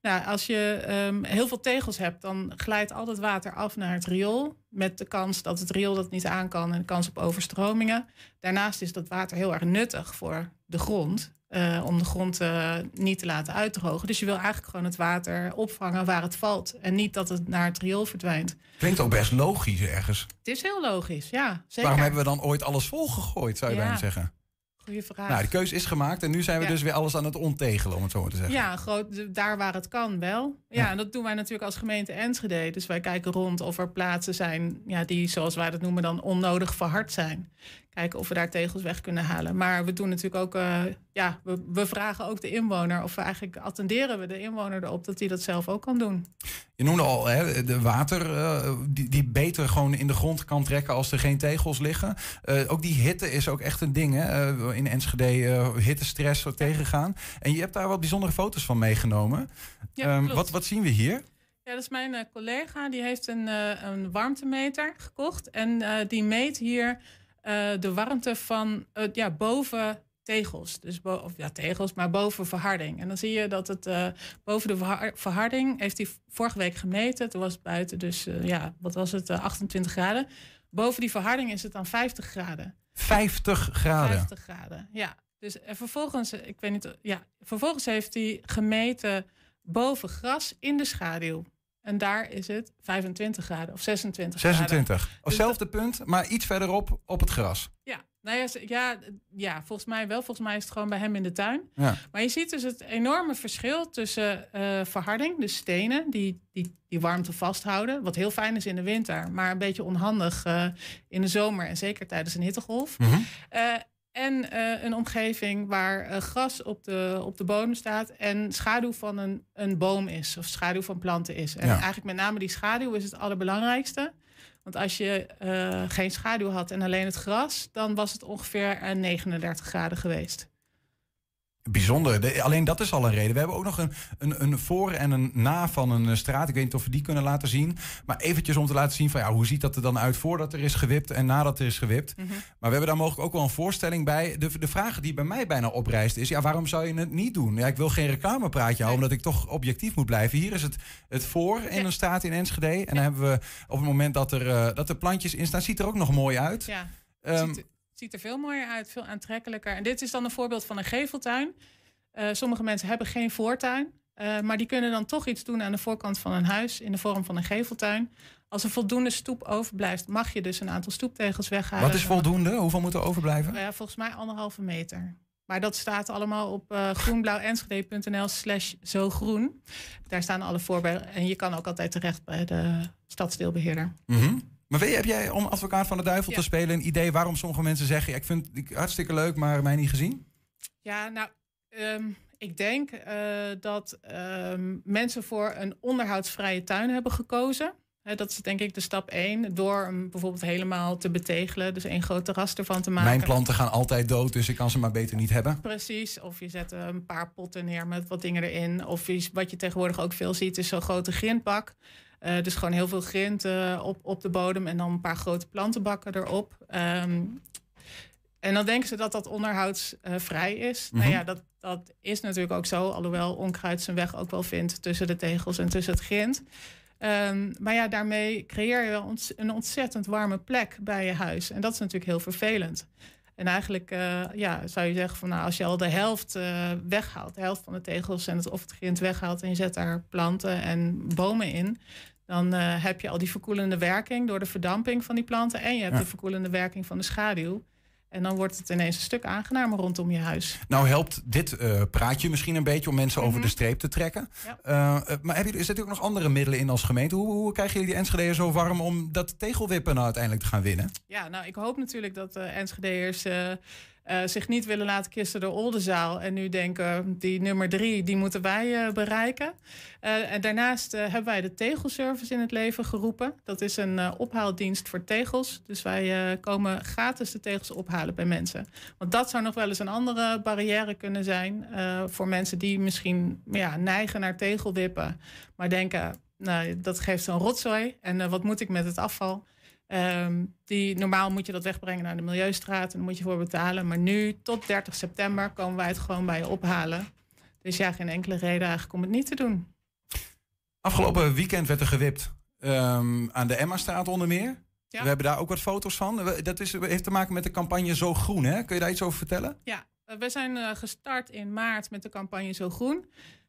Nou, als je um, heel veel tegels hebt, dan glijdt al het water af naar het riool. Met de kans dat het riool dat niet aan kan en de kans op overstromingen. Daarnaast is dat water heel erg nuttig voor de grond. Uh, om de grond uh, niet te laten uitdrogen. Dus je wil eigenlijk gewoon het water opvangen waar het valt. En niet dat het naar het riool verdwijnt. Klinkt ook best logisch ergens. Het is heel logisch, ja. Zeker. Waarom hebben we dan ooit alles volgegooid, zou je ja. bijna zeggen? Goeie vraag. Nou, de keuze is gemaakt en nu zijn we Ja. dus weer alles aan het ontegelen, om het zo maar te zeggen. Ja, groot, daar waar het kan wel. Ja, Ja. en dat doen wij natuurlijk als gemeente Enschede. Dus wij kijken rond of er plaatsen zijn ja, die, zoals wij dat noemen, dan onnodig verhard zijn. Kijken of we daar tegels weg kunnen halen. Maar we doen natuurlijk ook, eh, ja, we, we, vragen ook de inwoner, of we eigenlijk attenderen we de inwoner erop dat hij dat zelf ook kan doen. Je noemde al hè, de water uh, die, die beter gewoon in de grond kan trekken als er geen tegels liggen. Uh, ook die hitte is ook echt een ding hè? in Enschede, hittestress tegengaan. En je hebt daar wat bijzondere foto's van meegenomen. Ja, um, wat, wat zien we hier? Ja, dat is mijn uh, collega. Die heeft een, uh, een warmtemeter gekocht. En uh, die meet hier de warmte van ja, boven tegels. Dus bo of ja, tegels, maar boven verharding. En dan zie je dat het boven de verharding heeft hij vorige week gemeten. Toen was het buiten, dus ja, wat was het? 28 graden. Boven die verharding is het dan 50 graden. 50 graden? 50 graden, ja. Dus en vervolgens, ik weet niet, ja, vervolgens heeft hij gemeten boven gras in de schaduw. En daar is het 25 graden of 26 26. graden. Op hetzelfde punt, maar iets verderop op het gras. Ja, nou ja, ja, ja, volgens mij wel. Volgens mij is het gewoon bij hem in de tuin. Ja. Maar je ziet dus het enorme verschil tussen uh, verharding, de stenen, die, die die warmte vasthouden. Wat heel fijn is in de winter, maar een beetje onhandig uh, in de zomer en zeker tijdens een hittegolf. Mm -hmm. uh, en uh, een omgeving waar uh, gras op de, op de bodem staat en schaduw van een, een boom is of schaduw van planten is. En ja. eigenlijk met name die schaduw is het allerbelangrijkste. Want als je uh, geen schaduw had en alleen het gras, dan was het ongeveer 39 graden geweest. Bijzonder. De, alleen dat is al een reden. We hebben ook nog een, een, een voor en een na van een eh, straat. Ik weet niet of we die kunnen laten zien. Maar eventjes om te laten zien van ja, hoe ziet dat er dan uit voordat er is gewipt en nadat er is gewipt. Mm -hmm. Maar we hebben daar mogelijk ook wel een voorstelling bij. De, de vraag die bij mij bijna oprijst is, ja, waarom zou je het niet doen? Ja, ik wil geen reclamepraatje houden, omdat ik toch objectief moet blijven. Hier is het, het voor in ja. een straat in Enschede. En ja. dan hebben we op het moment dat er, uh, dat er plantjes in staan, ziet er ook nog mooi uit. Ja, um, ziet er veel mooier uit, veel aantrekkelijker. En dit is dan een voorbeeld van een geveltuin. Uh, sommige mensen hebben geen voortuin, uh, maar die kunnen dan toch iets doen aan de voorkant van een huis in de vorm van een geveltuin. Als er voldoende stoep overblijft, mag je dus een aantal stoeptegels weghalen. Wat is voldoende? Hoeveel moet er overblijven? Uh, volgens mij anderhalve meter. Maar dat staat allemaal op uh, groenblauwenschede.nl slash zo groen. Daar staan alle voorbeelden. En je kan ook altijd terecht bij de stadsdeelbeheerder. Mm -hmm. Maar weet je, heb jij om advocaat van de duivel ja. te spelen een idee waarom sommige mensen zeggen... Ja, ik vind het hartstikke leuk, maar mij niet gezien? Ja, nou, Um, ik denk uh, dat um, mensen voor een onderhoudsvrije tuin hebben gekozen. He, dat is denk ik de stap één. Door hem bijvoorbeeld helemaal te betegelen. Dus één groot terras ervan te maken. Mijn planten gaan altijd dood, dus ik kan ze maar beter niet hebben. Precies. Of je zet een paar potten neer met wat dingen erin. Of wat je tegenwoordig ook veel ziet, is zo'n grote grindbak. Uh, dus gewoon heel veel grind uh, op, op de bodem. En dan een paar grote plantenbakken erop. Um, en dan denken ze dat dat onderhoudsvrij is. Mm -hmm. Nou ja, dat, dat is natuurlijk ook zo. Alhoewel onkruid zijn weg ook wel vindt tussen de tegels en tussen het grind. Um, maar ja, daarmee creëer je wel een ontzettend warme plek bij je huis. En dat is natuurlijk heel vervelend. En eigenlijk uh, ja, zou je zeggen van nou, als je al de helft uh, weghaalt, de helft van de tegels en het, of het grind weghaalt en je zet daar planten en bomen in, dan uh, heb je al die verkoelende werking door de verdamping van die planten en je hebt ja. de verkoelende werking van de schaduw. En dan wordt het ineens een stuk aangenamer rondom je huis. Nou helpt dit uh, praatje misschien een beetje om mensen mm -hmm. over de streep te trekken. Ja. Uh, maar heb je, is er ook nog andere middelen in als gemeente? Hoe, hoe krijgen jullie die Enschede'ers zo warm om dat tegelwippen nou uiteindelijk te gaan winnen? Ja, nou ik hoop natuurlijk dat de Enschede'ers... Uh, zich niet willen laten kisten door Oldenzaal. En nu denken, die nummer drie, die moeten wij uh, bereiken. Uh, en daarnaast hebben wij de tegelservice in het leven geroepen. Dat is een ophaaldienst voor tegels. Dus wij komen gratis de tegels ophalen bij mensen. Want dat zou nog wel eens een andere barrière kunnen zijn... voor mensen die misschien ja, neigen naar tegelwippen. Maar denken, nou, dat geeft zo'n rotzooi. En wat moet ik met het afval? Um, die, normaal moet je dat wegbrengen naar de Milieustraat en dan moet je voor betalen. Maar nu, tot 30 september, komen wij het gewoon bij je ophalen. Dus ja, geen enkele reden eigenlijk om het niet te doen. Afgelopen weekend werd er gewipt um, aan de Emma-straat onder meer. Ja. We hebben daar ook wat foto's van. Dat is, heeft te maken met de campagne Zo Groen. Hè? Kun je daar iets over vertellen? Ja, we zijn uh, gestart in maart met de campagne Zo Groen.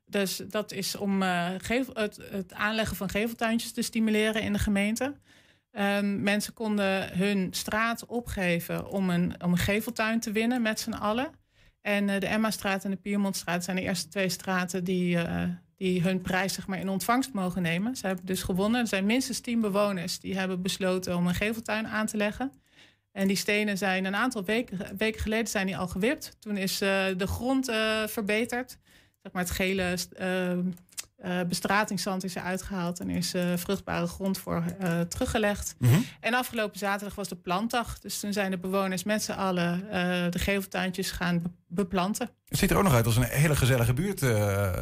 Dus dat is om uh, gevel, het, het aanleggen van geveltuintjes te stimuleren in de gemeente. Um, mensen konden hun straat opgeven om een, om een geveltuin te winnen met z'n allen. En uh, de Emma-straat en de Piermontstraat zijn de eerste twee straten die, uh, die hun prijs zeg maar, in ontvangst mogen nemen. Ze hebben dus gewonnen. Er zijn minstens tien bewoners die hebben besloten om een geveltuin aan te leggen. En die stenen zijn een aantal weken, geleden zijn die al gewipt. Toen is uh, de grond verbeterd. Zeg maar het gele uh, bestratingszand is er uitgehaald en is vruchtbare grond voor teruggelegd. Mhm. En afgelopen zaterdag was de plantdag. Dus toen zijn de bewoners met z'n allen de geveltuintjes gaan beplanten. Het ziet er ook nog uit als een hele gezellige buurt.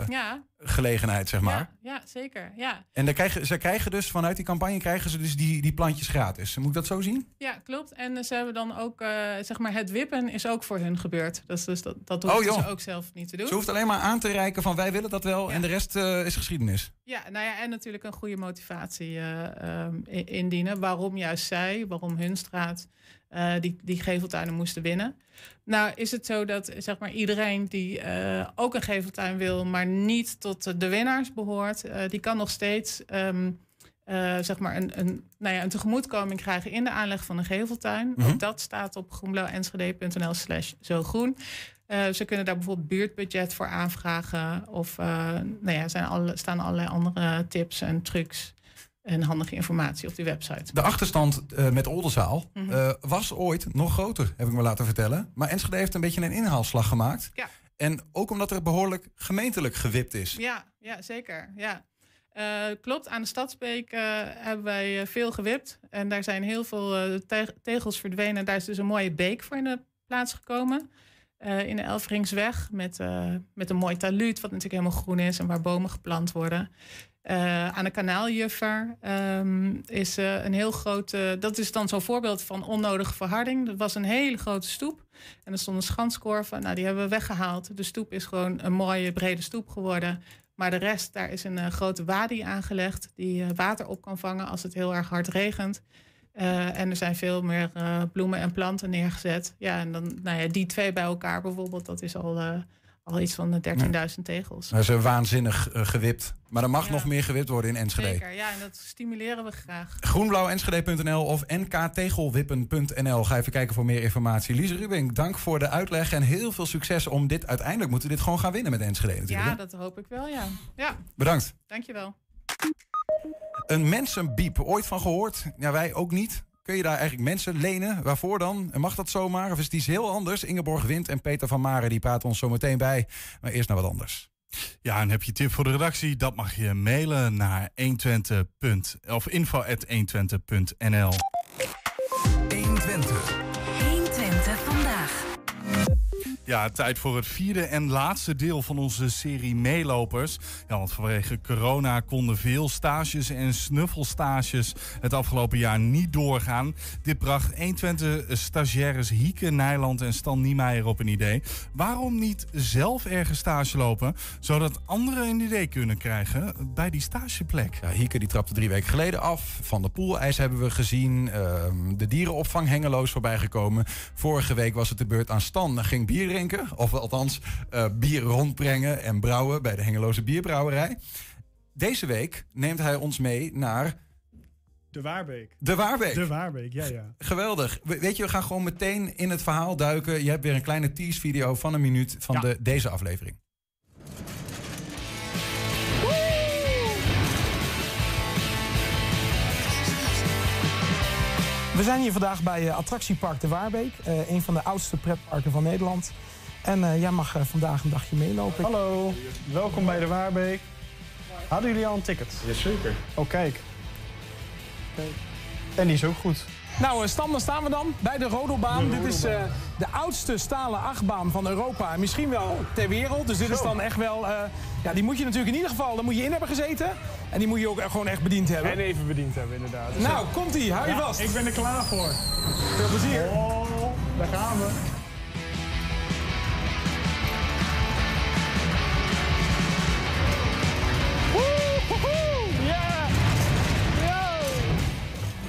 ja gelegenheid, zeg maar. Ja, ja zeker. Ja. En dan krijgen, ze krijgen dus vanuit die campagne krijgen ze dus die, die plantjes gratis. Moet ik dat zo zien? Ja, klopt. En ze hebben dan ook, uh, zeg maar, het wippen is ook voor hun gebeurd. Dus, dus dat, dat oh, ze ook zelf niet te doen. Ze hoeft alleen maar aan te reiken van wij willen dat wel ja. en de rest uh, is geschiedenis. Ja, nou ja, en natuurlijk een goede motivatie uh, um, indienen. Waarom juist zij, waarom hun straat uh, die, die geveltuinen moesten winnen. Nou is het zo dat zeg maar, iedereen die uh, ook een geveltuin wil, maar niet tot de winnaars behoort, uh, die kan nog steeds um, zeg maar een, een, nou ja, een tegemoetkoming krijgen in de aanleg van een geveltuin. Mhm. Ook dat staat op groenblauwenschede.nl slash zo groen. ze kunnen daar bijvoorbeeld buurtbudget voor aanvragen. Of nou ja, er zijn alle, staan allerlei andere tips en trucs en handige informatie op die website. De achterstand uh, met Oldenzaal Mhm. uh, was ooit nog groter, heb ik me laten vertellen. Maar Enschede heeft een beetje een inhaalslag gemaakt. Ja. En ook omdat er behoorlijk gemeentelijk gewipt is. Ja, ja zeker. Ja. Uh, klopt, aan de Stadsbeek hebben wij veel gewipt. En daar zijn heel veel te tegels verdwenen. Daar is dus een mooie beek voor in de plaats gekomen. in de Elfringsweg met, met een mooi taluut, wat natuurlijk helemaal groen is en waar bomen geplant worden. Uh, aan de kanaaljuffer um, is uh, een heel grote. dat is dan zo'n voorbeeld van onnodige verharding. Dat was een hele grote stoep. En er stonden schanskorven. Nou, die hebben we weggehaald. De stoep is gewoon een mooie brede stoep geworden. Maar de rest, daar is een uh, grote wadi aangelegd. die water op kan vangen als het heel erg hard regent. en er zijn veel meer bloemen en planten neergezet. Ja, en dan, nou ja, die twee bij elkaar bijvoorbeeld, dat is al al iets van 13.000 tegels. Dat is een waanzinnig uh, gewipt. Maar er mag ja. nog meer gewipt worden in Enschede. Zeker, ja, en dat stimuleren we graag. Groenblauwenschede.nl of nktegelwippen.nl. Ga even kijken voor meer informatie. Lise Rubing, dank voor de uitleg en heel veel succes om dit. Uiteindelijk moeten we dit gewoon gaan winnen met Enschede natuurlijk. Ja, dat hoop ik wel, ja. ja. Bedankt. Dankjewel. Een mensenbiep, ooit van gehoord? Ja, wij ook niet. Kun je daar eigenlijk mensen lenen? Waarvoor dan? En mag dat zomaar? Of is het iets heel anders? Ingeborg Wind en Peter van Maren die praten ons zo meteen bij. Maar eerst naar wat anders. Ja, en heb je tip voor de redactie? Dat mag je mailen naar 120. of info@120.nl. 120. 120 Ja, tijd voor het vierde en laatste deel van onze serie meelopers. Ja, want vanwege corona konden veel stages en snuffelstages het afgelopen jaar niet doorgaan. Dit bracht 120 stagiaires Hieke Nijland en Stan Niemeyer op een idee. Waarom niet zelf ergens stage lopen, zodat anderen een idee kunnen krijgen bij die stageplek? Ja, die trapte drie weken geleden af. Van de poelijs hebben we gezien. Uh, de dierenopvang hengeloos voorbij gekomen. Vorige week was het de beurt aan Stan. Dan ging bier drinken, of althans uh, bier rondbrengen en brouwen bij de Hengeloze Bierbrouwerij. Deze week neemt hij ons mee naar de Waarbeek. De Waarbeek. De Waarbeek, ja, ja. Geweldig. We, weet je, we gaan gewoon meteen in het verhaal duiken. Je hebt weer een kleine tease-video van een minuut van ja. de, deze aflevering. We zijn hier vandaag bij uh, attractiepark De Waarbeek. Uh, een van de oudste pretparken van Nederland. En uh, jij mag vandaag een dagje meelopen. Hallo, welkom bij De Waarbeek. Hadden jullie al een ticket? Jazeker. Oh, kijk. En die is ook goed. Nou, Stan, dan staan we dan bij de Rodelbaan. De Dit is uh, de oudste stalen achtbaan van Europa en misschien wel ter wereld. Dus dit is dan echt wel... Uh, ja, die moet je natuurlijk in ieder geval... daar moet je in hebben gezeten. En die moet je ook gewoon echt bediend hebben. En even bediend hebben, inderdaad. Dus nou, komt-ie. Hou je ja, vast. Ik ben er klaar voor. Veel plezier. Oh, daar gaan we.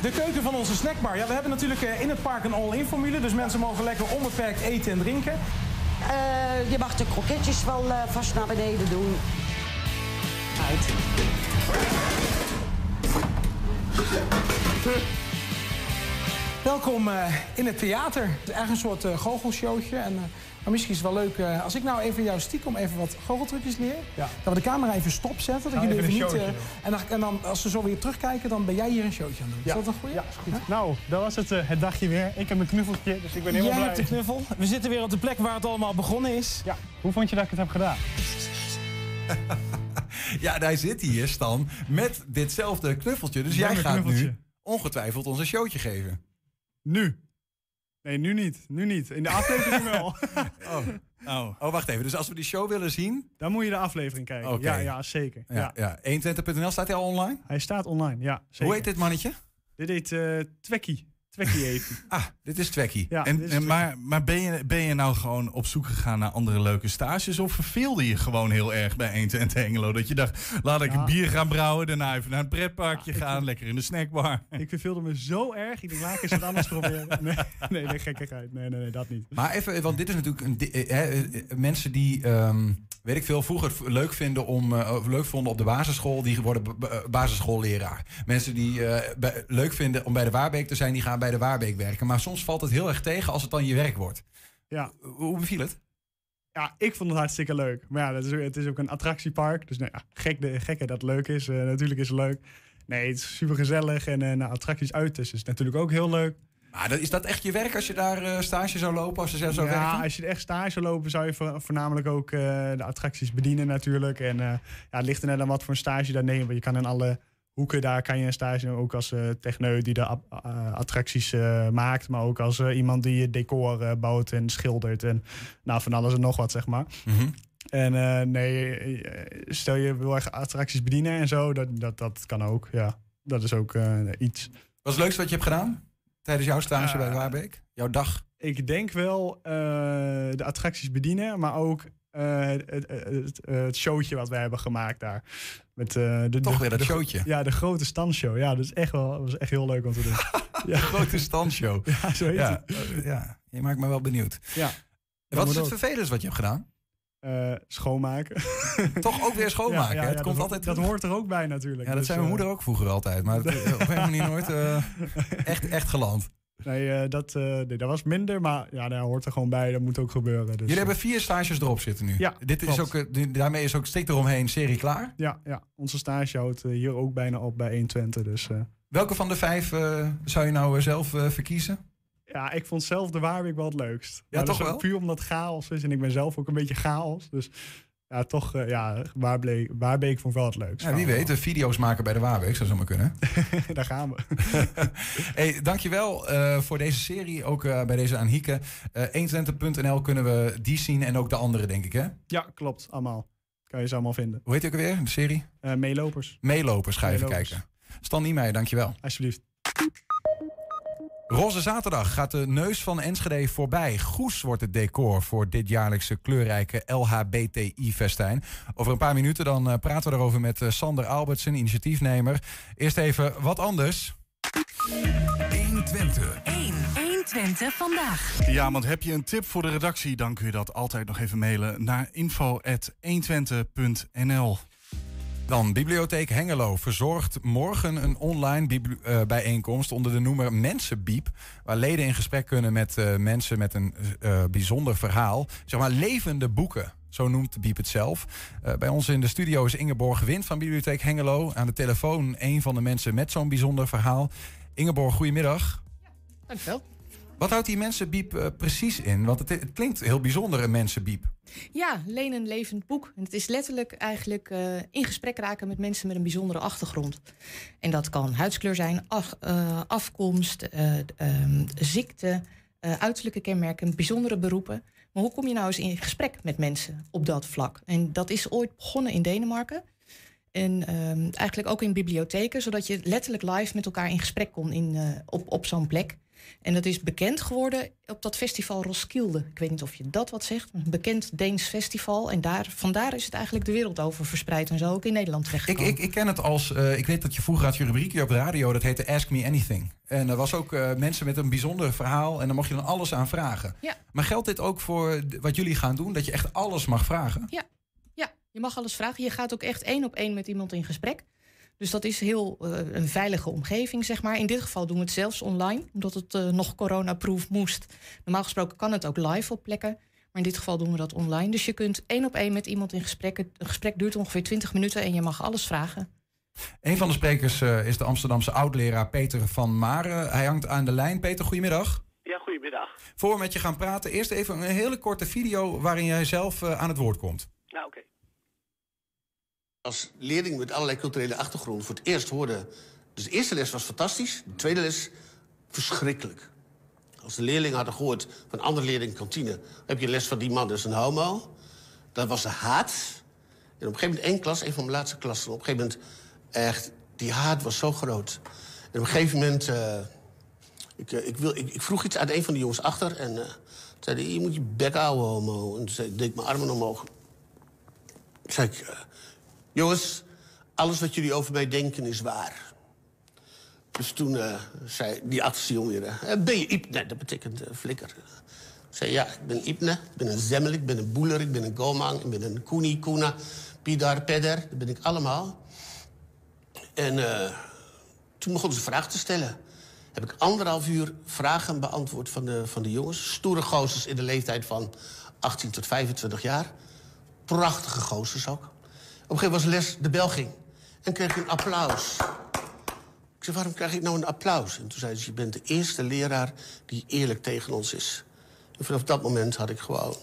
De keuken van onze snackbar. Ja, we hebben natuurlijk in het park een all-in formule. Dus mensen mogen lekker onbeperkt eten en drinken. Uh, je mag de kroketjes wel uh, vast naar beneden doen. Uit. Welkom uh, in het theater. Het is echt een soort goochelshowtje. En Maar misschien is het wel leuk eh, als ik nou even jou stiekem even wat goocheltrucjes leer. Dat we de camera even stopzetten. Dat we jullie even niet. eh, en, dan, en dan als we zo weer terugkijken, dan ben jij hier een showtje aan het doen. Ja. Is dat een goeie? Ja, is goed. Nou, dat was het, eh, het dagje weer. Ik heb een knuffeltje, dus ik ben helemaal Jij blij. hebt de knuffel. We zitten weer op de plek waar het allemaal begonnen is. Ja, hoe vond je dat ik het heb gedaan? Ja, hij zit hier, Stan, met ditzelfde knuffeltje. Dus jij gaat knuffeltje. nu ongetwijfeld ons een showtje geven. Nu. Nee, nu niet. Nu niet. In de aflevering wel. Oh. Oh. oh, wacht even. Dus als we die show willen zien... Dan moet je de aflevering kijken. Ja, ja, zeker. Ja, Ja. ja. 120.nl, staat hij al online? Hij staat online, ja. Zeker. Hoe heet dit mannetje? Dit heet Twekkie. Twekkie heet. Ah, dit is Twekkie. Ja, en, en, maar maar ben, je, ben je nou gewoon op zoek gegaan naar andere leuke stages? Of verveelde je gewoon heel erg bij 120 Hengelo? Dat je dacht, laat ik Ja. een bier gaan brouwen, daarna even naar een pretparkje gaan, lekker in de snackbar. Ik verveelde me zo erg. Ik denk, laat ik eens wat anders proberen. Nee, nee, nee, gekkigheid. Nee, nee, nee, dat niet. Maar even, want dit is natuurlijk een, eh, eh, mensen die, ehm, weet ik veel, vroeger leuk vinden om, eh, leuk vonden op de basisschool, die worden basisschoolleraar. Mensen die leuk vinden om bij de Waarbeek te zijn, die gaan bij de Waarbeek werken. Maar soms valt het heel erg tegen als het dan je werk wordt. Ja. Hoe beviel het? Ja, ik vond het hartstikke leuk. Maar ja, dat is, het is ook een attractiepark. Dus nou ja, gek de, gekke dat het leuk is. Eh, natuurlijk is het leuk. Nee, het is super gezellig. En eh nou, attracties uit dus is natuurlijk ook heel leuk. Maar is dat echt je werk als je daar eh, stage zou lopen, als ze zelf zou ja, werken? als je echt stage zou lopen, zou je vo- voornamelijk ook de attracties bedienen natuurlijk. En ja, het ligt er net aan wat voor een stage je daar neemt. Want je kan in alle hoeken, daar kan je een stage nemen. Ook als eh techneut die de eh, attracties eh, maakt. Maar ook als iemand die het decor bouwt en schildert. En nou, van alles en nog wat, zeg maar. Mhm. En nee, stel je wil echt attracties bedienen en zo, dat, dat, dat kan ook. Ja, dat is ook iets. Wat is het leukste wat je hebt gedaan tijdens jouw stage bij Waarbeek? Jouw dag? Ik denk wel de attracties bedienen, maar ook het, het, showtje wat wij hebben gemaakt daar. Met, eh, de, Toch de- weer dat de- showtje. Ja, de grote standshow. Ja, dat is echt wel, was echt heel leuk om te doen. ja. Grote standshow. Ja, zo heet Ja, het. ja, je maakt me wel benieuwd. Ja. Wat is het vervelendste wat je hebt gedaan? Eh, schoonmaken. Toch ook weer schoonmaken, Ja, ja, hè? Het komt dat, altijd Dat hoort er ook bij natuurlijk. Ja, dat Dus, zei mijn eh, moeder ook vroeger altijd. Maar het, op een manier nooit eh, echt, echt geland. Nee, eh, dat, eh, nee, dat was minder, maar ja, daar hoort er gewoon bij. Dat moet ook gebeuren. Dus, Jullie hebben vier stages erop zitten nu. Ja, Dit is klopt. ook, eh, daarmee is ook stik eromheen serie klaar. Ja, ja, onze stage houdt eh, hier ook bijna op bij 120. Dus eh, Welke van de vijf eh, zou je nou eh, zelf eh, verkiezen? ja, ik vond zelf de Waarbeek wel het leukst. Maar toch wel? Puur omdat chaos is en ik ben zelf ook een beetje chaos. Dus ja, toch, eh, ja, Waarbeek, Waarbeek vond ik wel het leukst. Ja, wie weet, de video's maken bij de Waarbeek zou zomaar kunnen. Daar gaan we. hey, dankjewel eh voor deze serie, ook eh, bij deze aan Hieke. Eh 120.nl kunnen we die zien en ook de andere, denk ik, hè? Ja, klopt, allemaal. Kan je ze allemaal vinden. Hoe heet die ook alweer, de serie? Eh, meelopers, Meelopers, ga even Meelopers. kijken. Stan Niemeyer, dankjewel. alsjeblieft. Roze Zaterdag gaat de neus van Enschede voorbij. Goes wordt het decor voor dit jaarlijkse kleurrijke LHBTI-festijn. Over een paar minuten dan eh, praten we erover met eh, Sander Albertsen, initiatiefnemer. Eerst even wat anders. 120. 1. 120 vandaag. Ja, want heb je een tip voor de redactie, dan kun je dat altijd nog even mailen naar info.120.nl. Dan Bibliotheek Hengelo verzorgt morgen een online eh, bijeenkomst onder de noemer Mensenbiep. Waar leden in gesprek kunnen met eh, mensen met een eh, bijzonder verhaal. Zeg maar levende boeken. Zo noemt Biep het zelf. Bij ons in de studio is Ingeborg Wind van Bibliotheek Hengelo. Aan de telefoon een van de mensen met zo'n bijzonder verhaal. Ingeborg, goedemiddag. Dankjewel. Wat houdt die Mensenbiep eh, precies in? Want het, klinkt heel bijzonder, een Mensenbiep. Ja, leen een levend boek. En het is letterlijk eigenlijk eh, in gesprek raken met mensen met een bijzondere achtergrond. En dat kan huidskleur zijn, eh, afkomst, eh, ehm, ziekte, uiterlijke kenmerken, bijzondere beroepen. Maar hoe kom je nou eens in gesprek met mensen op dat vlak? En dat is ooit begonnen in Denemarken. En ehm, eigenlijk ook in bibliotheken, zodat je letterlijk live met elkaar in gesprek kon in, op, op zo'n plek. En dat is bekend geworden op dat festival Roskilde. Ik weet niet of je dat wat zegt. Een bekend Deens festival. En daar, vandaar is het eigenlijk de wereld over verspreid. En zo ook in Nederland Ik, terechtgekomen. ik, ik ken het als, eh, ik weet dat je vroeger had je rubriekje op de radio, dat heette Ask Me Anything. En er was ook eh, mensen met een bijzonder verhaal en daar mocht je dan alles aan vragen. Ja. Maar geldt dit ook voor wat jullie gaan doen, dat je echt alles mag vragen? Ja, ja, je mag alles vragen. Je gaat ook echt één op één met iemand in gesprek. Dus dat is heel eh, een veilige omgeving, zeg maar. In dit geval doen we het zelfs online, omdat het eh, nog coronaproof moest. Normaal gesproken kan het ook live op plekken. Maar in dit geval doen we dat online. Dus je kunt één op één met iemand in gesprek. Het een gesprek duurt ongeveer 20 minuten en je mag alles vragen. Een van de sprekers eh, is de Amsterdamse oud-leraar Peter van Maren. Hij hangt aan de lijn. Peter, goedemiddag. Ja, goedemiddag. Voor we met je gaan praten, eerst even een hele korte video waarin jij zelf eh, aan het woord komt. Nou, oké. Als leerling met allerlei culturele achtergrond voor het eerst hoorde... Dus de eerste les was fantastisch, de tweede les verschrikkelijk. Als de leerlingen hadden gehoord van andere leerlingen kantine... heb je les van die man, dat is een homo. Dat was de haat. En op een gegeven moment één klas, een van mijn laatste klassen... op een gegeven moment echt, die haat was zo groot. En op een gegeven moment... eh, ik, eh, ik, wil, ik, vroeg iets aan een van de jongens achter en eh zei je moet je bek houden, homo. En toen deed ik mijn armen omhoog. Toen zei ik, jongens, alles wat jullie over mij denken is waar. Dus toen eh, zei die achterste jongen eh, ben je Iep? Nee, dat betekent eh, flikker. Ik zei, ja, ik ben Ipne, ik ben een Zemmel, ik ben een Boeler, ik ben een Gomang... ik ben een Koeni, Koena, Pidar, Pedder, dat ben ik allemaal. En eh, toen begonnen ze vragen te stellen. Heb ik anderhalf uur vragen beantwoord van de, van de jongens. Stoere gozers in de leeftijd van 18 tot 25 jaar. Prachtige gozers ook. Op een gegeven moment was les de bel ging. En kreeg ik een applaus. Ik zei, waarom krijg ik nou een applaus? En toen zei ze, je bent de eerste leraar die eerlijk tegen ons is. En vanaf dat moment had ik gewoon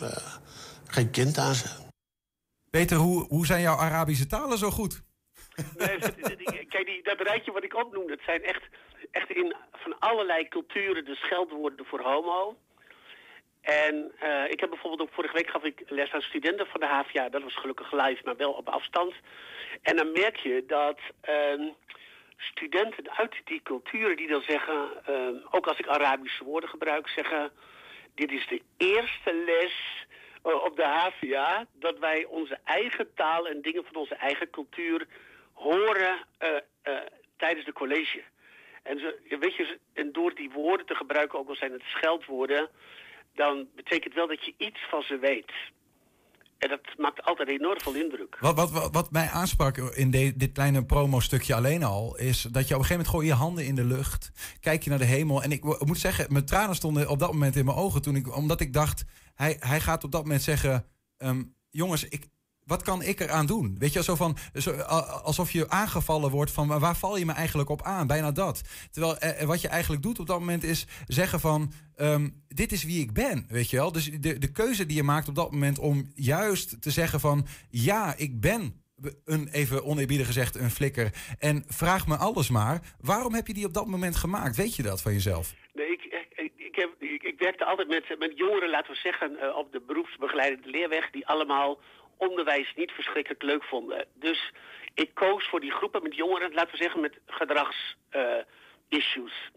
eh, geen kind aan ze. Peter, hoe, hoe zijn jouw Arabische talen zo goed? Nee, kijk, die, dat rijtje wat ik opnoem, dat zijn echt, echt in van allerlei culturen de scheldwoorden voor homo. En eh, ik heb bijvoorbeeld ook vorige week gaf ik les aan studenten van de HVA. Dat was gelukkig live, maar wel op afstand. En dan merk je dat ehm, studenten uit die culturen die dan zeggen, ehm, ook als ik Arabische woorden gebruik, zeggen: dit is de eerste les eh, op de HVA dat wij onze eigen taal en dingen van onze eigen cultuur horen eh, tijdens de college. En, ja, weet je, en door die woorden te gebruiken, ook al zijn het scheldwoorden, dan betekent wel dat je iets van ze weet. En dat maakt altijd enorm veel indruk. Wat, wat, wat, mij aansprak in dit kleine promo-stukje alleen al, is dat je op een gegeven moment gooi je handen in de lucht, kijk je naar de hemel. En ik, moet zeggen, mijn tranen stonden op dat moment in mijn ogen toen ik, omdat ik dacht, hij, hij gaat op dat moment zeggen, ehm, jongens, ik, wat kan ik eraan doen? Weet je, zo van, alsof je aangevallen wordt van "Maar waar val je me eigenlijk op aan? Bijna dat. Terwijl eh, wat je eigenlijk doet op dat moment is zeggen van, ehm, dit is wie ik ben, weet je wel? Dus de, de keuze die je maakt op dat moment om juist te zeggen van, ja, ik ben een, even oneerbiedig gezegd, een flikker. En vraag me alles maar. Waarom heb je die op dat moment gemaakt? Weet je dat van jezelf? Nee, ik, ik, ik, ik, werkte altijd met, met jongeren, laten we zeggen, eh, op de beroepsbegeleidende leerweg, die allemaal onderwijs niet verschrikkelijk leuk vonden. Dus ik koos voor die groepen met jongeren, laten we zeggen, met gedragsissues.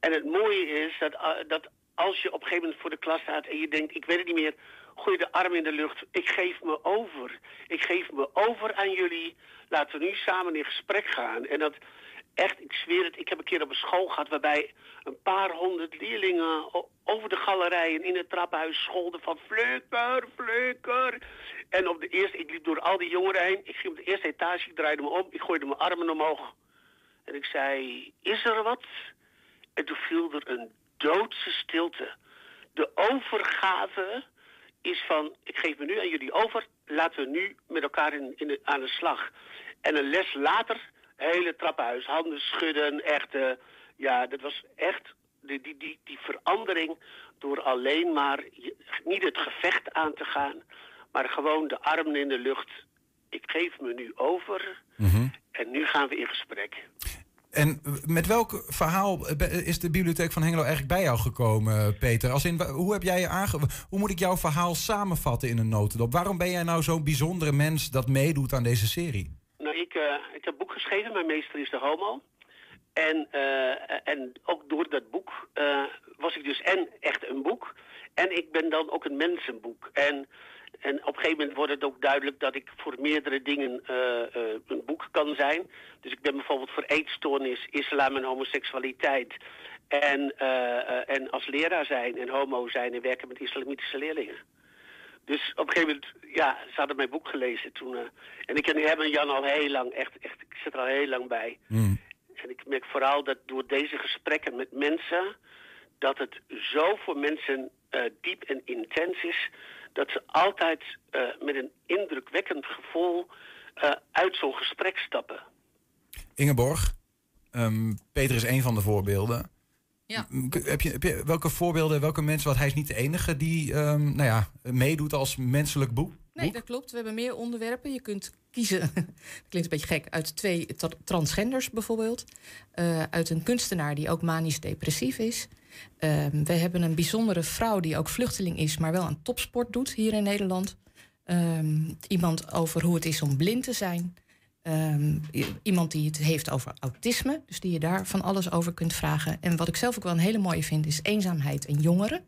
en het mooie is dat, eh, dat als je op een gegeven moment voor de klas staat en je denkt, ik weet het niet meer, gooi de arm in de lucht. Ik geef me over. Ik geef me over aan jullie. Laten we nu samen in gesprek gaan. En dat echt, ik zweer het, ik heb een keer op een school gehad waarbij een paar honderd leerlingen over de galerijen in het trappenhuis scholden van flikker, flikker. En op de eerste, ik liep door al die jongeren heen. Ik ging op de eerste etage, ik draaide me om, ik gooide mijn armen omhoog. En ik zei, is er wat? En toen viel er een doodse stilte. De overgave is van, ik geef me nu aan jullie over, laten we nu met elkaar in, in aan de slag. En een les later, hele trappenhuis, handen schudden, echt, ja, dat was echt die, die, die, die verandering door alleen maar je- niet het gevecht aan te gaan, maar gewoon de armen in de lucht. Ik geef me nu over en nu gaan we in gesprek. En met welk verhaal is de bibliotheek van Hengelo eigenlijk bij jou gekomen, Peter? Als in, hoe, heb jij je aange... hoe moet ik jouw verhaal samenvatten in een notendop? Waarom ben jij nou zo'n bijzondere mens dat meedoet aan deze serie? Ik, eh, ik heb boek geschreven. Mijn meester is de homo. En, eh, en ook door dat boek eh, was ik dus en echt een boek. En ik ben dan ook een mensenboek. En, en op een gegeven moment wordt het ook duidelijk dat ik voor meerdere dingen een boek kan zijn. Dus ik ben bijvoorbeeld voor eetstoornis, islam en homoseksualiteit. En, en als leraar zijn en homo zijn en werken met islamitische leerlingen. Dus op een gegeven moment, ja, ze hadden mijn boek gelezen toen. eh, en ik ken hem en Jan al heel lang, echt, echt, ik zit er al heel lang bij. En ik merk vooral dat door deze gesprekken met mensen, dat het zo voor mensen eh, diep en intens is dat ze altijd eh, met een indrukwekkend gevoel uit zo'n gesprek stappen. Ingeborg, ehm, Peter is een van de voorbeelden. Ja. Heb je, heb je welke voorbeelden, welke mensen, want hij is niet de enige die ehm, nou ja, meedoet als menselijk boek? Nee, dat klopt. We hebben meer onderwerpen. Je kunt kiezen, dat klinkt een beetje gek, uit twee tra- transgenders bijvoorbeeld. Eh, uit een kunstenaar die ook manisch-depressief is. Ehm, we hebben een bijzondere vrouw die ook vluchteling is, maar wel aan topsport doet hier in Nederland. Ehm, iemand over hoe het is om blind te zijn. Ehm, iemand die het heeft over autisme, dus die je daar van alles over kunt vragen. En wat ik zelf ook wel een hele mooie vind, is eenzaamheid en jongeren.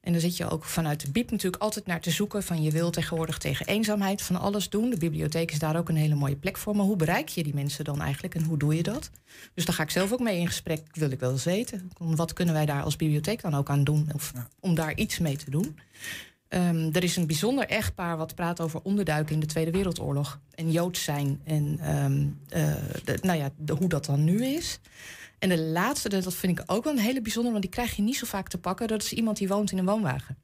En dan zit je ook vanuit de BIEB natuurlijk altijd naar te zoeken van je wil tegenwoordig tegen eenzaamheid van alles doen. De bibliotheek is daar ook een hele mooie plek voor. Maar hoe bereik je die mensen dan eigenlijk en hoe doe je dat? Dus daar ga ik zelf ook mee in gesprek, wil ik wel eens weten. Wat kunnen wij daar als bibliotheek dan ook aan doen? Of om daar iets mee te doen. Ehm, er is een bijzonder echtpaar wat praat over onderduiken in de Tweede Wereldoorlog. En Joods zijn en ehm, eh, de- nou ja, de, hoe dat dan nu is. En de laatste, dat vind ik ook wel een hele bijzondere, want die krijg je niet zo vaak te pakken. Dat is iemand die woont in een woonwagen.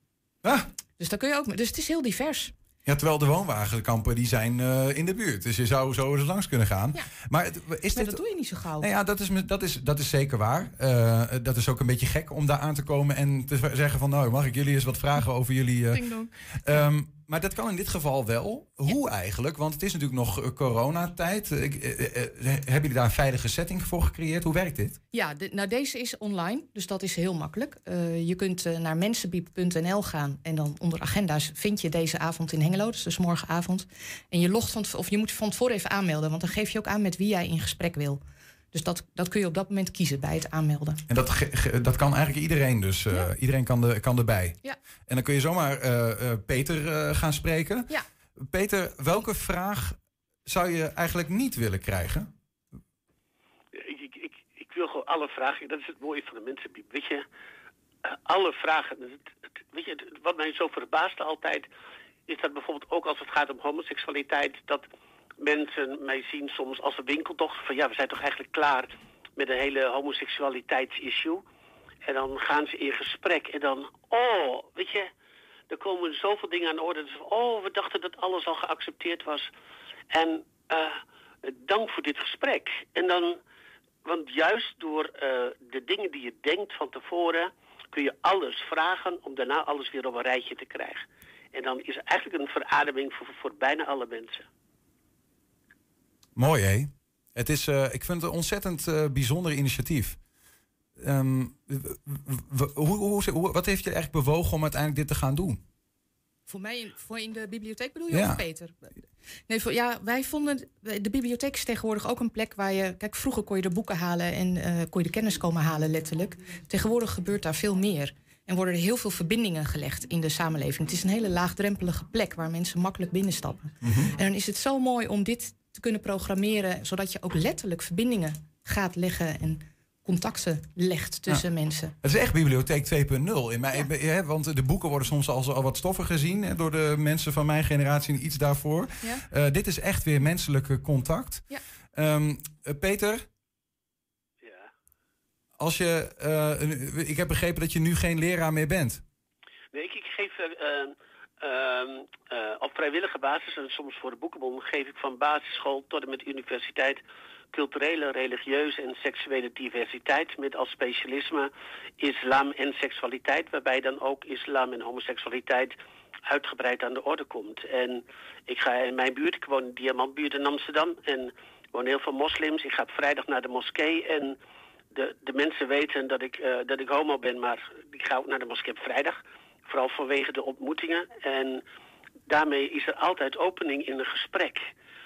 Dus daar kun je ook. Dus het is heel divers. Ja, terwijl de woonwagenkampen die zijn eh, in de buurt. Dus je zou zo eens langs kunnen gaan. Maar het- is Maar dit... dat doe je niet zo gauw. Nou ja, dat is, me- dat, is, dat is zeker waar. Eh, dat is ook een beetje gek om daar aan te komen en te zeggen van... nou, mag ik jullie eens wat vragen over jullie... eh, Ding dong. Ehm, maar dat kan in dit geval wel. Hoe eigenlijk? Want het is natuurlijk nog eh, coronatijd. Eh, eh, hebben jullie daar een veilige setting voor gecreëerd? Hoe werkt dit? Ja, nou deze is online, dus dat is heel makkelijk. Je kunt naar mensenbiep.nl gaan en dan onder agenda's vind je deze avond in Hengelo, dus, dus morgenavond. En je logt van, of je moet van tevoren even aanmelden, want dan geef je ook aan met wie jij in gesprek wil. Dus dat, dat kun je op dat moment kiezen bij het aanmelden. En dat, dat kan eigenlijk iedereen dus. eh, Iedereen kan, de, kan erbij. Ja. En dan kun je zomaar eh, eh, Peter eh, gaan spreken. Ja. Peter, welke vraag zou je eigenlijk niet willen krijgen? Ik, ik, ik, ik wil gewoon alle vragen. Dat is het mooie van de mensenbiep. Weet je, alle vragen. Het, het- weet je, wat mij zo verbaasde altijd. Is dat bijvoorbeeld ook als het gaat om homoseksualiteit. Dat mensen mij zien soms als een winkeltocht. Van ja, we zijn toch eigenlijk klaar met een hele homoseksualiteitsissue. En dan gaan ze in gesprek. En dan, oh, weet je. Er komen zoveel dingen aan de orde. Dus, oh, we dachten dat alles al geaccepteerd was. En eh, dank voor dit gesprek. En dan, want juist door eh, de dingen die je denkt van tevoren, kun je alles vragen om daarna alles weer op een rijtje te krijgen. En dan is er eigenlijk een verademing voor bijna alle mensen. Mooi, hè? Het is, eh, ik vind het een ontzettend eh, bijzonder initiatief. Ehm, hoe, hoe, hoe- wat heeft je eigenlijk bewogen om uiteindelijk dit te gaan doen? Voor mij in, voor in de bibliotheek bedoel je Ja. of Peter? Nee, voor, ja, wij vonden. De bibliotheek is tegenwoordig ook een plek waar je. Kijk, vroeger kon je de boeken halen en eh, kon je de kennis komen halen, letterlijk. Tegenwoordig gebeurt daar veel meer. En worden er heel veel verbindingen gelegd in de samenleving. Het is een hele laagdrempelige plek waar mensen makkelijk binnenstappen. En dan is het zo mooi om dit te kunnen programmeren, zodat je ook letterlijk verbindingen gaat leggen en contacten legt tussen mensen. Het is echt bibliotheek 2.0. In mijn, hè, want de boeken worden soms als al wat stoffen gezien hè, door de mensen van mijn generatie en iets daarvoor. Ja. Eh, dit is echt weer menselijke contact. Ja. Ehm, eh, Peter? Als je, eh, ik heb begrepen dat je nu geen leraar meer bent. Nee, ik, ik geef eh, eh, ehm, eh, op vrijwillige basis en soms voor de boekenbond geef ik van basisschool tot en met universiteit culturele, religieuze en seksuele diversiteit met als specialisme islam en seksualiteit, waarbij dan ook islam en homoseksualiteit uitgebreid aan de orde komt. En ik ga in mijn buurt, ik woon in Diamantbuurt in Amsterdam en wonen heel veel moslims. Ik ga op vrijdag naar de moskee en de, de mensen weten dat ik, eh, dat ik homo ben, maar ik ga ook naar de moskee op vrijdag. Vooral vanwege de ontmoetingen. En daarmee is er altijd opening in een gesprek.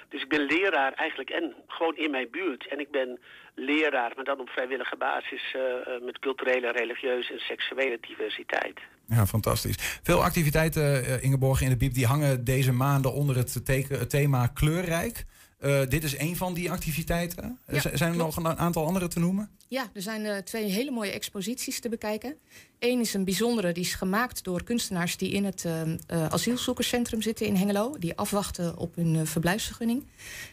Dus ik ben leraar eigenlijk en gewoon in mijn buurt. En ik ben leraar, maar dan op vrijwillige basis eh, eh, met culturele, religieuze en seksuele diversiteit. Ja, fantastisch. Veel activiteiten, eh, Ingeborg, in de Biep, die hangen deze maanden onder het, het thema kleurrijk. Eh, dit is een van die activiteiten. Eh, Ja, zijn er nog een aantal andere te noemen? Ja, er zijn eh, twee hele mooie exposities te bekijken. Eén is een bijzondere, die is gemaakt door kunstenaars die in het eh, eh, asielzoekerscentrum zitten in Hengelo. Die afwachten op hun verblijfsvergunning.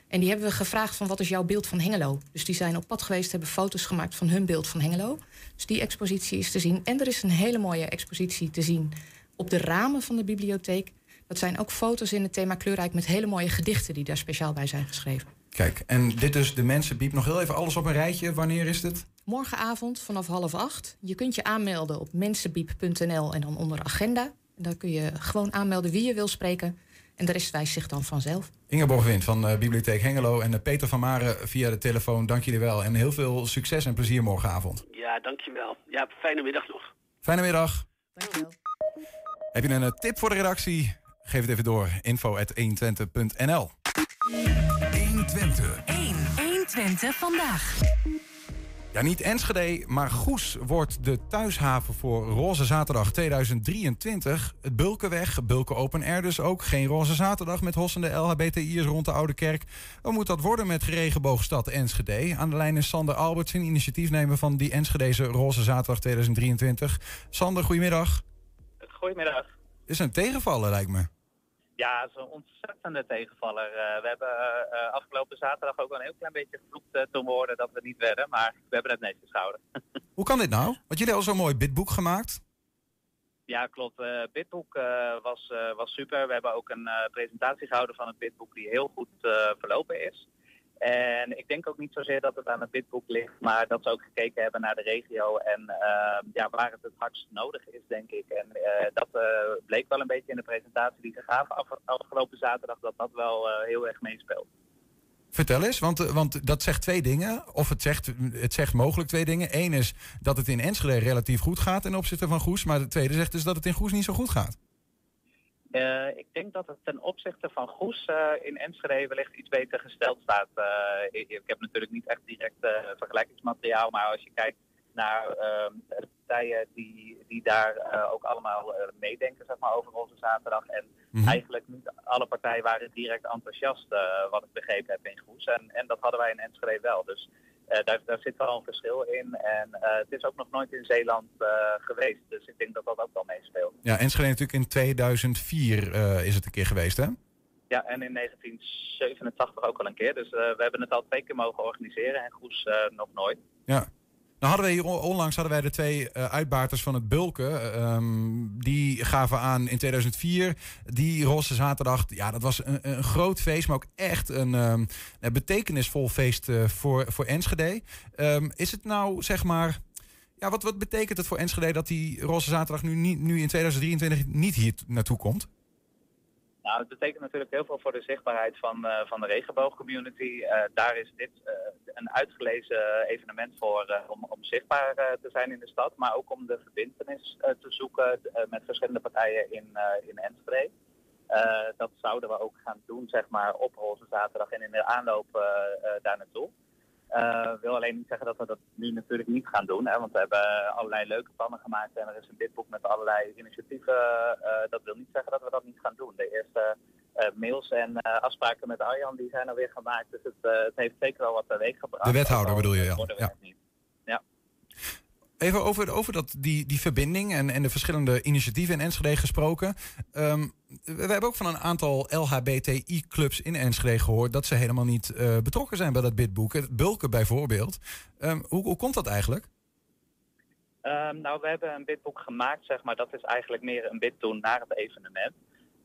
En die hebben we gevraagd van wat is jouw beeld van Hengelo? Dus die zijn op pad geweest, hebben foto's gemaakt van hun beeld van Hengelo. Dus die expositie is te zien. En er is een hele mooie expositie te zien op de ramen van de bibliotheek. Dat zijn ook foto's in het thema kleurrijk met hele mooie gedichten die daar speciaal bij zijn geschreven. Kijk, en dit is de Mensenbiep. Nog heel even alles op een rijtje. Wanneer is dit? Morgenavond vanaf half acht. Je kunt je aanmelden op mensenbiep.nl en dan onder agenda. En daar kun je gewoon aanmelden wie je wil spreken. En de rest wijst zich dan vanzelf. Ingeborg Wind van eh, Bibliotheek Hengelo en eh, Peter van Maren via de telefoon. Dank jullie wel. En heel veel succes en plezier morgenavond. Ja, dankjewel. Ja, fijne middag nog. Fijne middag. Dankjewel. Heb je een eh, tip voor de redactie? Geef het even door. info.120.nl 120. 1. 120 vandaag. Ja, niet Enschede, maar Goes wordt de thuishaven voor Roze Zaterdag 2023. Het Bulkenweg, Bulken Open Air dus ook. Geen Roze Zaterdag met hossende LHBTI'ers rond de Oude Kerk. Wat moet dat worden met geregenboogstad Enschede? Aan de lijn is Sander Albertsen, initiatiefnemer van die Enschedeze Roze Zaterdag 2023. Sander, goedemiddag. Goedemiddag. Is een tegenvaller, lijkt me. Ja, het is een ontzettende tegenvaller. Eh, we hebben eh, eh, afgelopen zaterdag ook wel een heel klein beetje gevloekt toen we hoorden dat we niet werden. Maar we hebben het netjes gehouden. Hoe kan dit nou? Want jullie hebben al zo'n mooi bidboek gemaakt. ja, klopt. Bitboek was, was super. We hebben ook een presentatie gehouden van het Bitboek die heel goed verlopen is. En ik denk ook niet zozeer dat het aan het Bitboek ligt, maar dat ze ook gekeken hebben naar de regio en eh, ja, waar het het hardst nodig is, denk ik. En eh, dat eh, bleek wel een beetje in de presentatie die ze gaven af, afgelopen zaterdag, dat dat wel eh, heel erg meespeelt. Vertel eens, want, want dat zegt twee dingen. Of het zegt, het zegt mogelijk twee dingen. Eén is dat het in Enschede relatief goed gaat ten opzichte van Goes. Maar de tweede zegt dus dat het in Goes niet zo goed gaat. Eh, ik denk dat het ten opzichte van Goes eh, in Enschede wellicht iets beter gesteld staat. Eh, ik, heb natuurlijk niet echt direct vergelijkingsmateriaal, maar als je kijkt naar ehm, de partijen die, die daar eh, ook allemaal eh, meedenken zeg maar, over onze zaterdag. En Mhm. eigenlijk niet alle partijen waren direct enthousiast, eh, wat ik begrepen heb in Goes. En, en dat hadden wij in Enschede wel. Dus daar, daar zit wel een verschil in. En het is ook nog nooit in Zeeland geweest. Dus ik denk dat dat ook wel meespeelt. Ja, Enschede natuurlijk in 2004 eh, is het een keer geweest, hè? Ja, en in 1987 ook al een keer. Dus we hebben het al twee keer mogen organiseren en Goes nog nooit. Ja. Nou hadden wij hier on- onlangs hadden wij de twee eh, uitbaters van het Bulken. ehm, die gaven aan in 2004. Die Roze Zaterdag. Ja, dat was een, een groot feest, maar ook echt een, ehm, een betekenisvol feest eh, voor, voor Enschede. Ehm, is het nou, zeg maar. Ja, wat, wat betekent het voor Enschede dat die Roze Zaterdag nu, nu in 2023 niet hier naartoe komt? Nou, het betekent natuurlijk heel veel voor de zichtbaarheid van, eh, van de regenboogcommunity. Eh, daar is dit eh, een uitgelezen evenement voor om, om zichtbaar te zijn in de stad. Maar ook om de verbindenis te zoeken met verschillende partijen in, in Enschede. Dat zouden we ook gaan doen, zeg maar, op Roze Zaterdag en in de aanloop eh, daar naartoe. Eh, wil alleen niet zeggen dat we dat nu natuurlijk niet gaan doen. Hè, want we hebben allerlei leuke plannen gemaakt en er is een bitboek met allerlei initiatieven. Eh, dat wil niet zeggen dat we dat niet gaan doen. De eerste eh, mails en afspraken met Arjan die zijn alweer gemaakt. Dus het, het heeft zeker wel wat teweeg gebracht. De wethouder bedoel je, ja. Ja. Even over, over dat, die, die verbinding en, en de verschillende initiatieven in Enschede gesproken. We, we hebben ook van een aantal LHBTI-clubs in Enschede gehoord dat ze helemaal niet eh, betrokken zijn bij dat bidboek. Het Bulken bijvoorbeeld. Ehm, hoe, hoe komt dat eigenlijk? Ehm, nou, we hebben een bidboek gemaakt, zeg maar. Dat is eigenlijk meer een bid doen naar het evenement.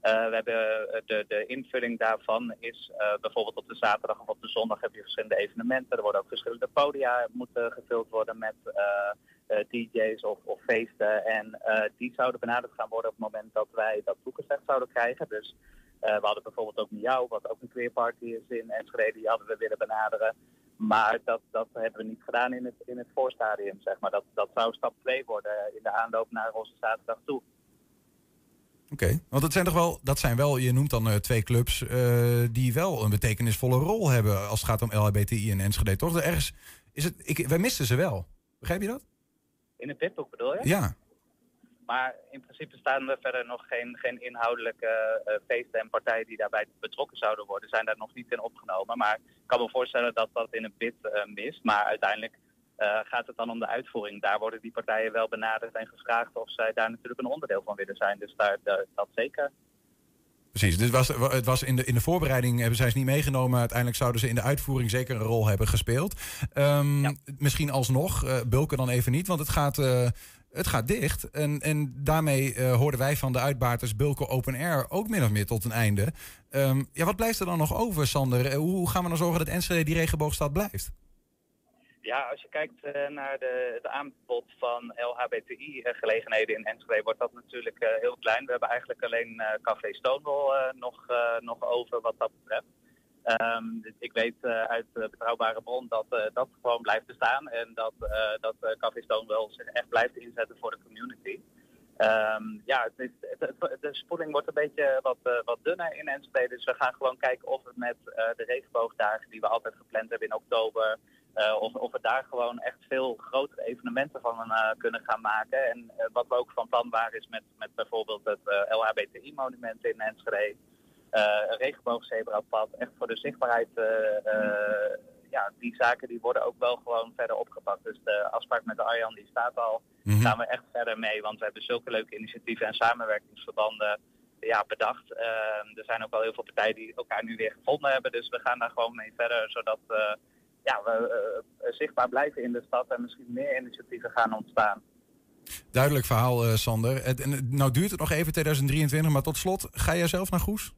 Eh, we hebben eh, de, de invulling daarvan is eh, bijvoorbeeld op de zaterdag of op de zondag heb je verschillende evenementen. Er worden ook verschillende podia moeten gevuld worden met DJ's of, of feesten. En die zouden benaderd gaan worden op het moment dat wij dat toegezegd zouden krijgen. Dus we hadden bijvoorbeeld ook Miauw, wat ook een queerparty is in Enschede, die hadden we willen benaderen. Maar dat, dat hebben we niet gedaan in het, in het voorstadium, zeg maar. Dat, dat zou stap 2 worden in de aanloop naar onze zaterdag toe. Oké, want dat zijn toch wel, dat zijn wel, je noemt dan eh, twee clubs eh, die wel een betekenisvolle rol hebben als het gaat om LHBTI in Enschede. Toch? Ergens is het, ik, wij misten ze wel. Begrijp je dat? In het bidboek bedoel je? Ja. maar in principe staan er verder nog geen, geen inhoudelijke eh, feesten en partijen die daarbij betrokken zouden worden, zijn daar nog niet in opgenomen. Maar ik kan me voorstellen dat dat in een bid eh, mist. Maar uiteindelijk eh, gaat het dan om de uitvoering. Daar worden die partijen wel benaderd en gevraagd of zij daar natuurlijk een onderdeel van willen zijn. Dus daar, daar- dat zeker. Precies, was, het was in, de, in de voorbereiding hebben zij ze niet meegenomen. Uiteindelijk zouden ze in de uitvoering zeker een rol hebben gespeeld. Ehm, Misschien alsnog, eh Bulken dan even niet, want het gaat, eh, het gaat dicht. En, en daarmee eh, hoorden wij van de uitbaters Bulken Open Air ook min of meer tot een einde. Ehm, ja, wat blijft er dan nog over, Sander? Hoe, hoe gaan we dan zorgen dat Enschede die regenboogstad blijft? Ja, als je kijkt eh, naar de, het aanbod van LHBTI-gelegenheden in Enschede, wordt dat natuurlijk eh, heel klein. We hebben eigenlijk alleen eh, Café Stonewall eh, nog, eh, nog over wat dat betreft. Ehm, ik weet eh, uit eh, betrouwbare bron dat eh, dat gewoon blijft bestaan en dat, eh, dat eh, Café Stonewall zich echt blijft inzetten voor de community. Ehm, ja, het het- het- de spoeling wordt een beetje wat, eh, wat dunner in Enschede. Dus we gaan gewoon kijken of we met eh, de regenboogdagen die we altijd gepland hebben in oktober... eh, of, of we daar gewoon echt veel grotere evenementen van eh, kunnen gaan maken. En eh, wat we ook van plan waren is met, met bijvoorbeeld het LHBTI-monument in Enschede... een regenboogzebrapad, echt voor de zichtbaarheid... ja, die zaken die worden ook wel gewoon verder opgepakt. Dus de afspraak met de Arjan die staat al. Mhm. Gaan we echt verder mee, want we hebben zulke leuke initiatieven en samenwerkingsverbanden ja, bedacht. Er zijn ook wel heel veel partijen die elkaar nu weer gevonden hebben. Dus we gaan daar gewoon mee verder, zodat ja, we eh, zichtbaar blijven in de stad en misschien meer initiatieven gaan ontstaan. Duidelijk verhaal, eh, Sander. Het, nou duurt het nog even 2023, maar tot slot, ga jij zelf naar Goes?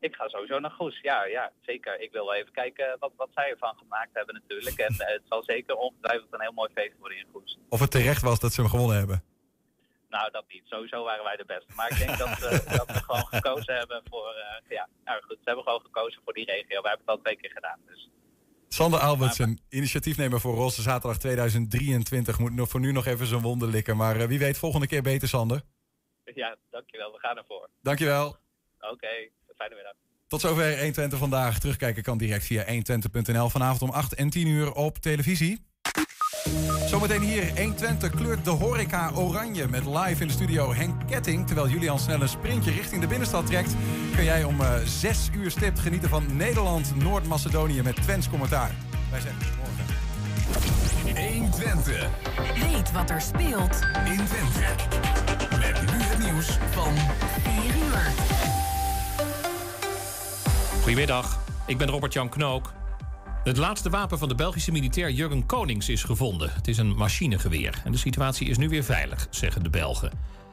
Ik ga sowieso naar Goes, ja, ja, zeker. Ik wil wel even kijken wat, wat zij ervan gemaakt hebben natuurlijk. En eh, het zal zeker ongetwijfeld een heel mooi feest worden in Goes. Of het terecht was dat ze hem gewonnen hebben? Nou, dat niet. Sowieso waren wij de beste. Maar ik denk dat, eh, dat we gewoon gekozen hebben voor... eh, ja, nou goed, ze hebben gewoon gekozen voor die regio. Wij hebben het al twee keer gedaan. Dus Sander Albertsen, initiatiefnemer voor Rosse Zaterdag 2023. Moet nog voor nu nog even zijn wonden likken. Maar eh, wie weet volgende keer beter, Sander. ja, dankjewel. We gaan ervoor. Dankjewel. Oké, fijne middag. Tot zover 120 vandaag. Terugkijken kan direct via 120.nl. Vanavond om 8 en 10 uur op televisie. Zometeen hier 120 kleurt de horeca oranje met live in de studio Henk Ketting. Terwijl Julian snel een sprintje richting de binnenstad trekt... kun jij om eh 6 uur stipt genieten van Nederland-Noord-Macedonië met Twents commentaar. Wij zijn er morgen. 120. Weet wat er speelt in Twente. Met nu het nieuws van 4 uur. Goedemiddag, ik ben Robert-Jan Knook. Het laatste wapen van de Belgische militair Jurgen Konings is gevonden. Het is een machinegeweer. En de situatie is nu weer veilig, zeggen de Belgen.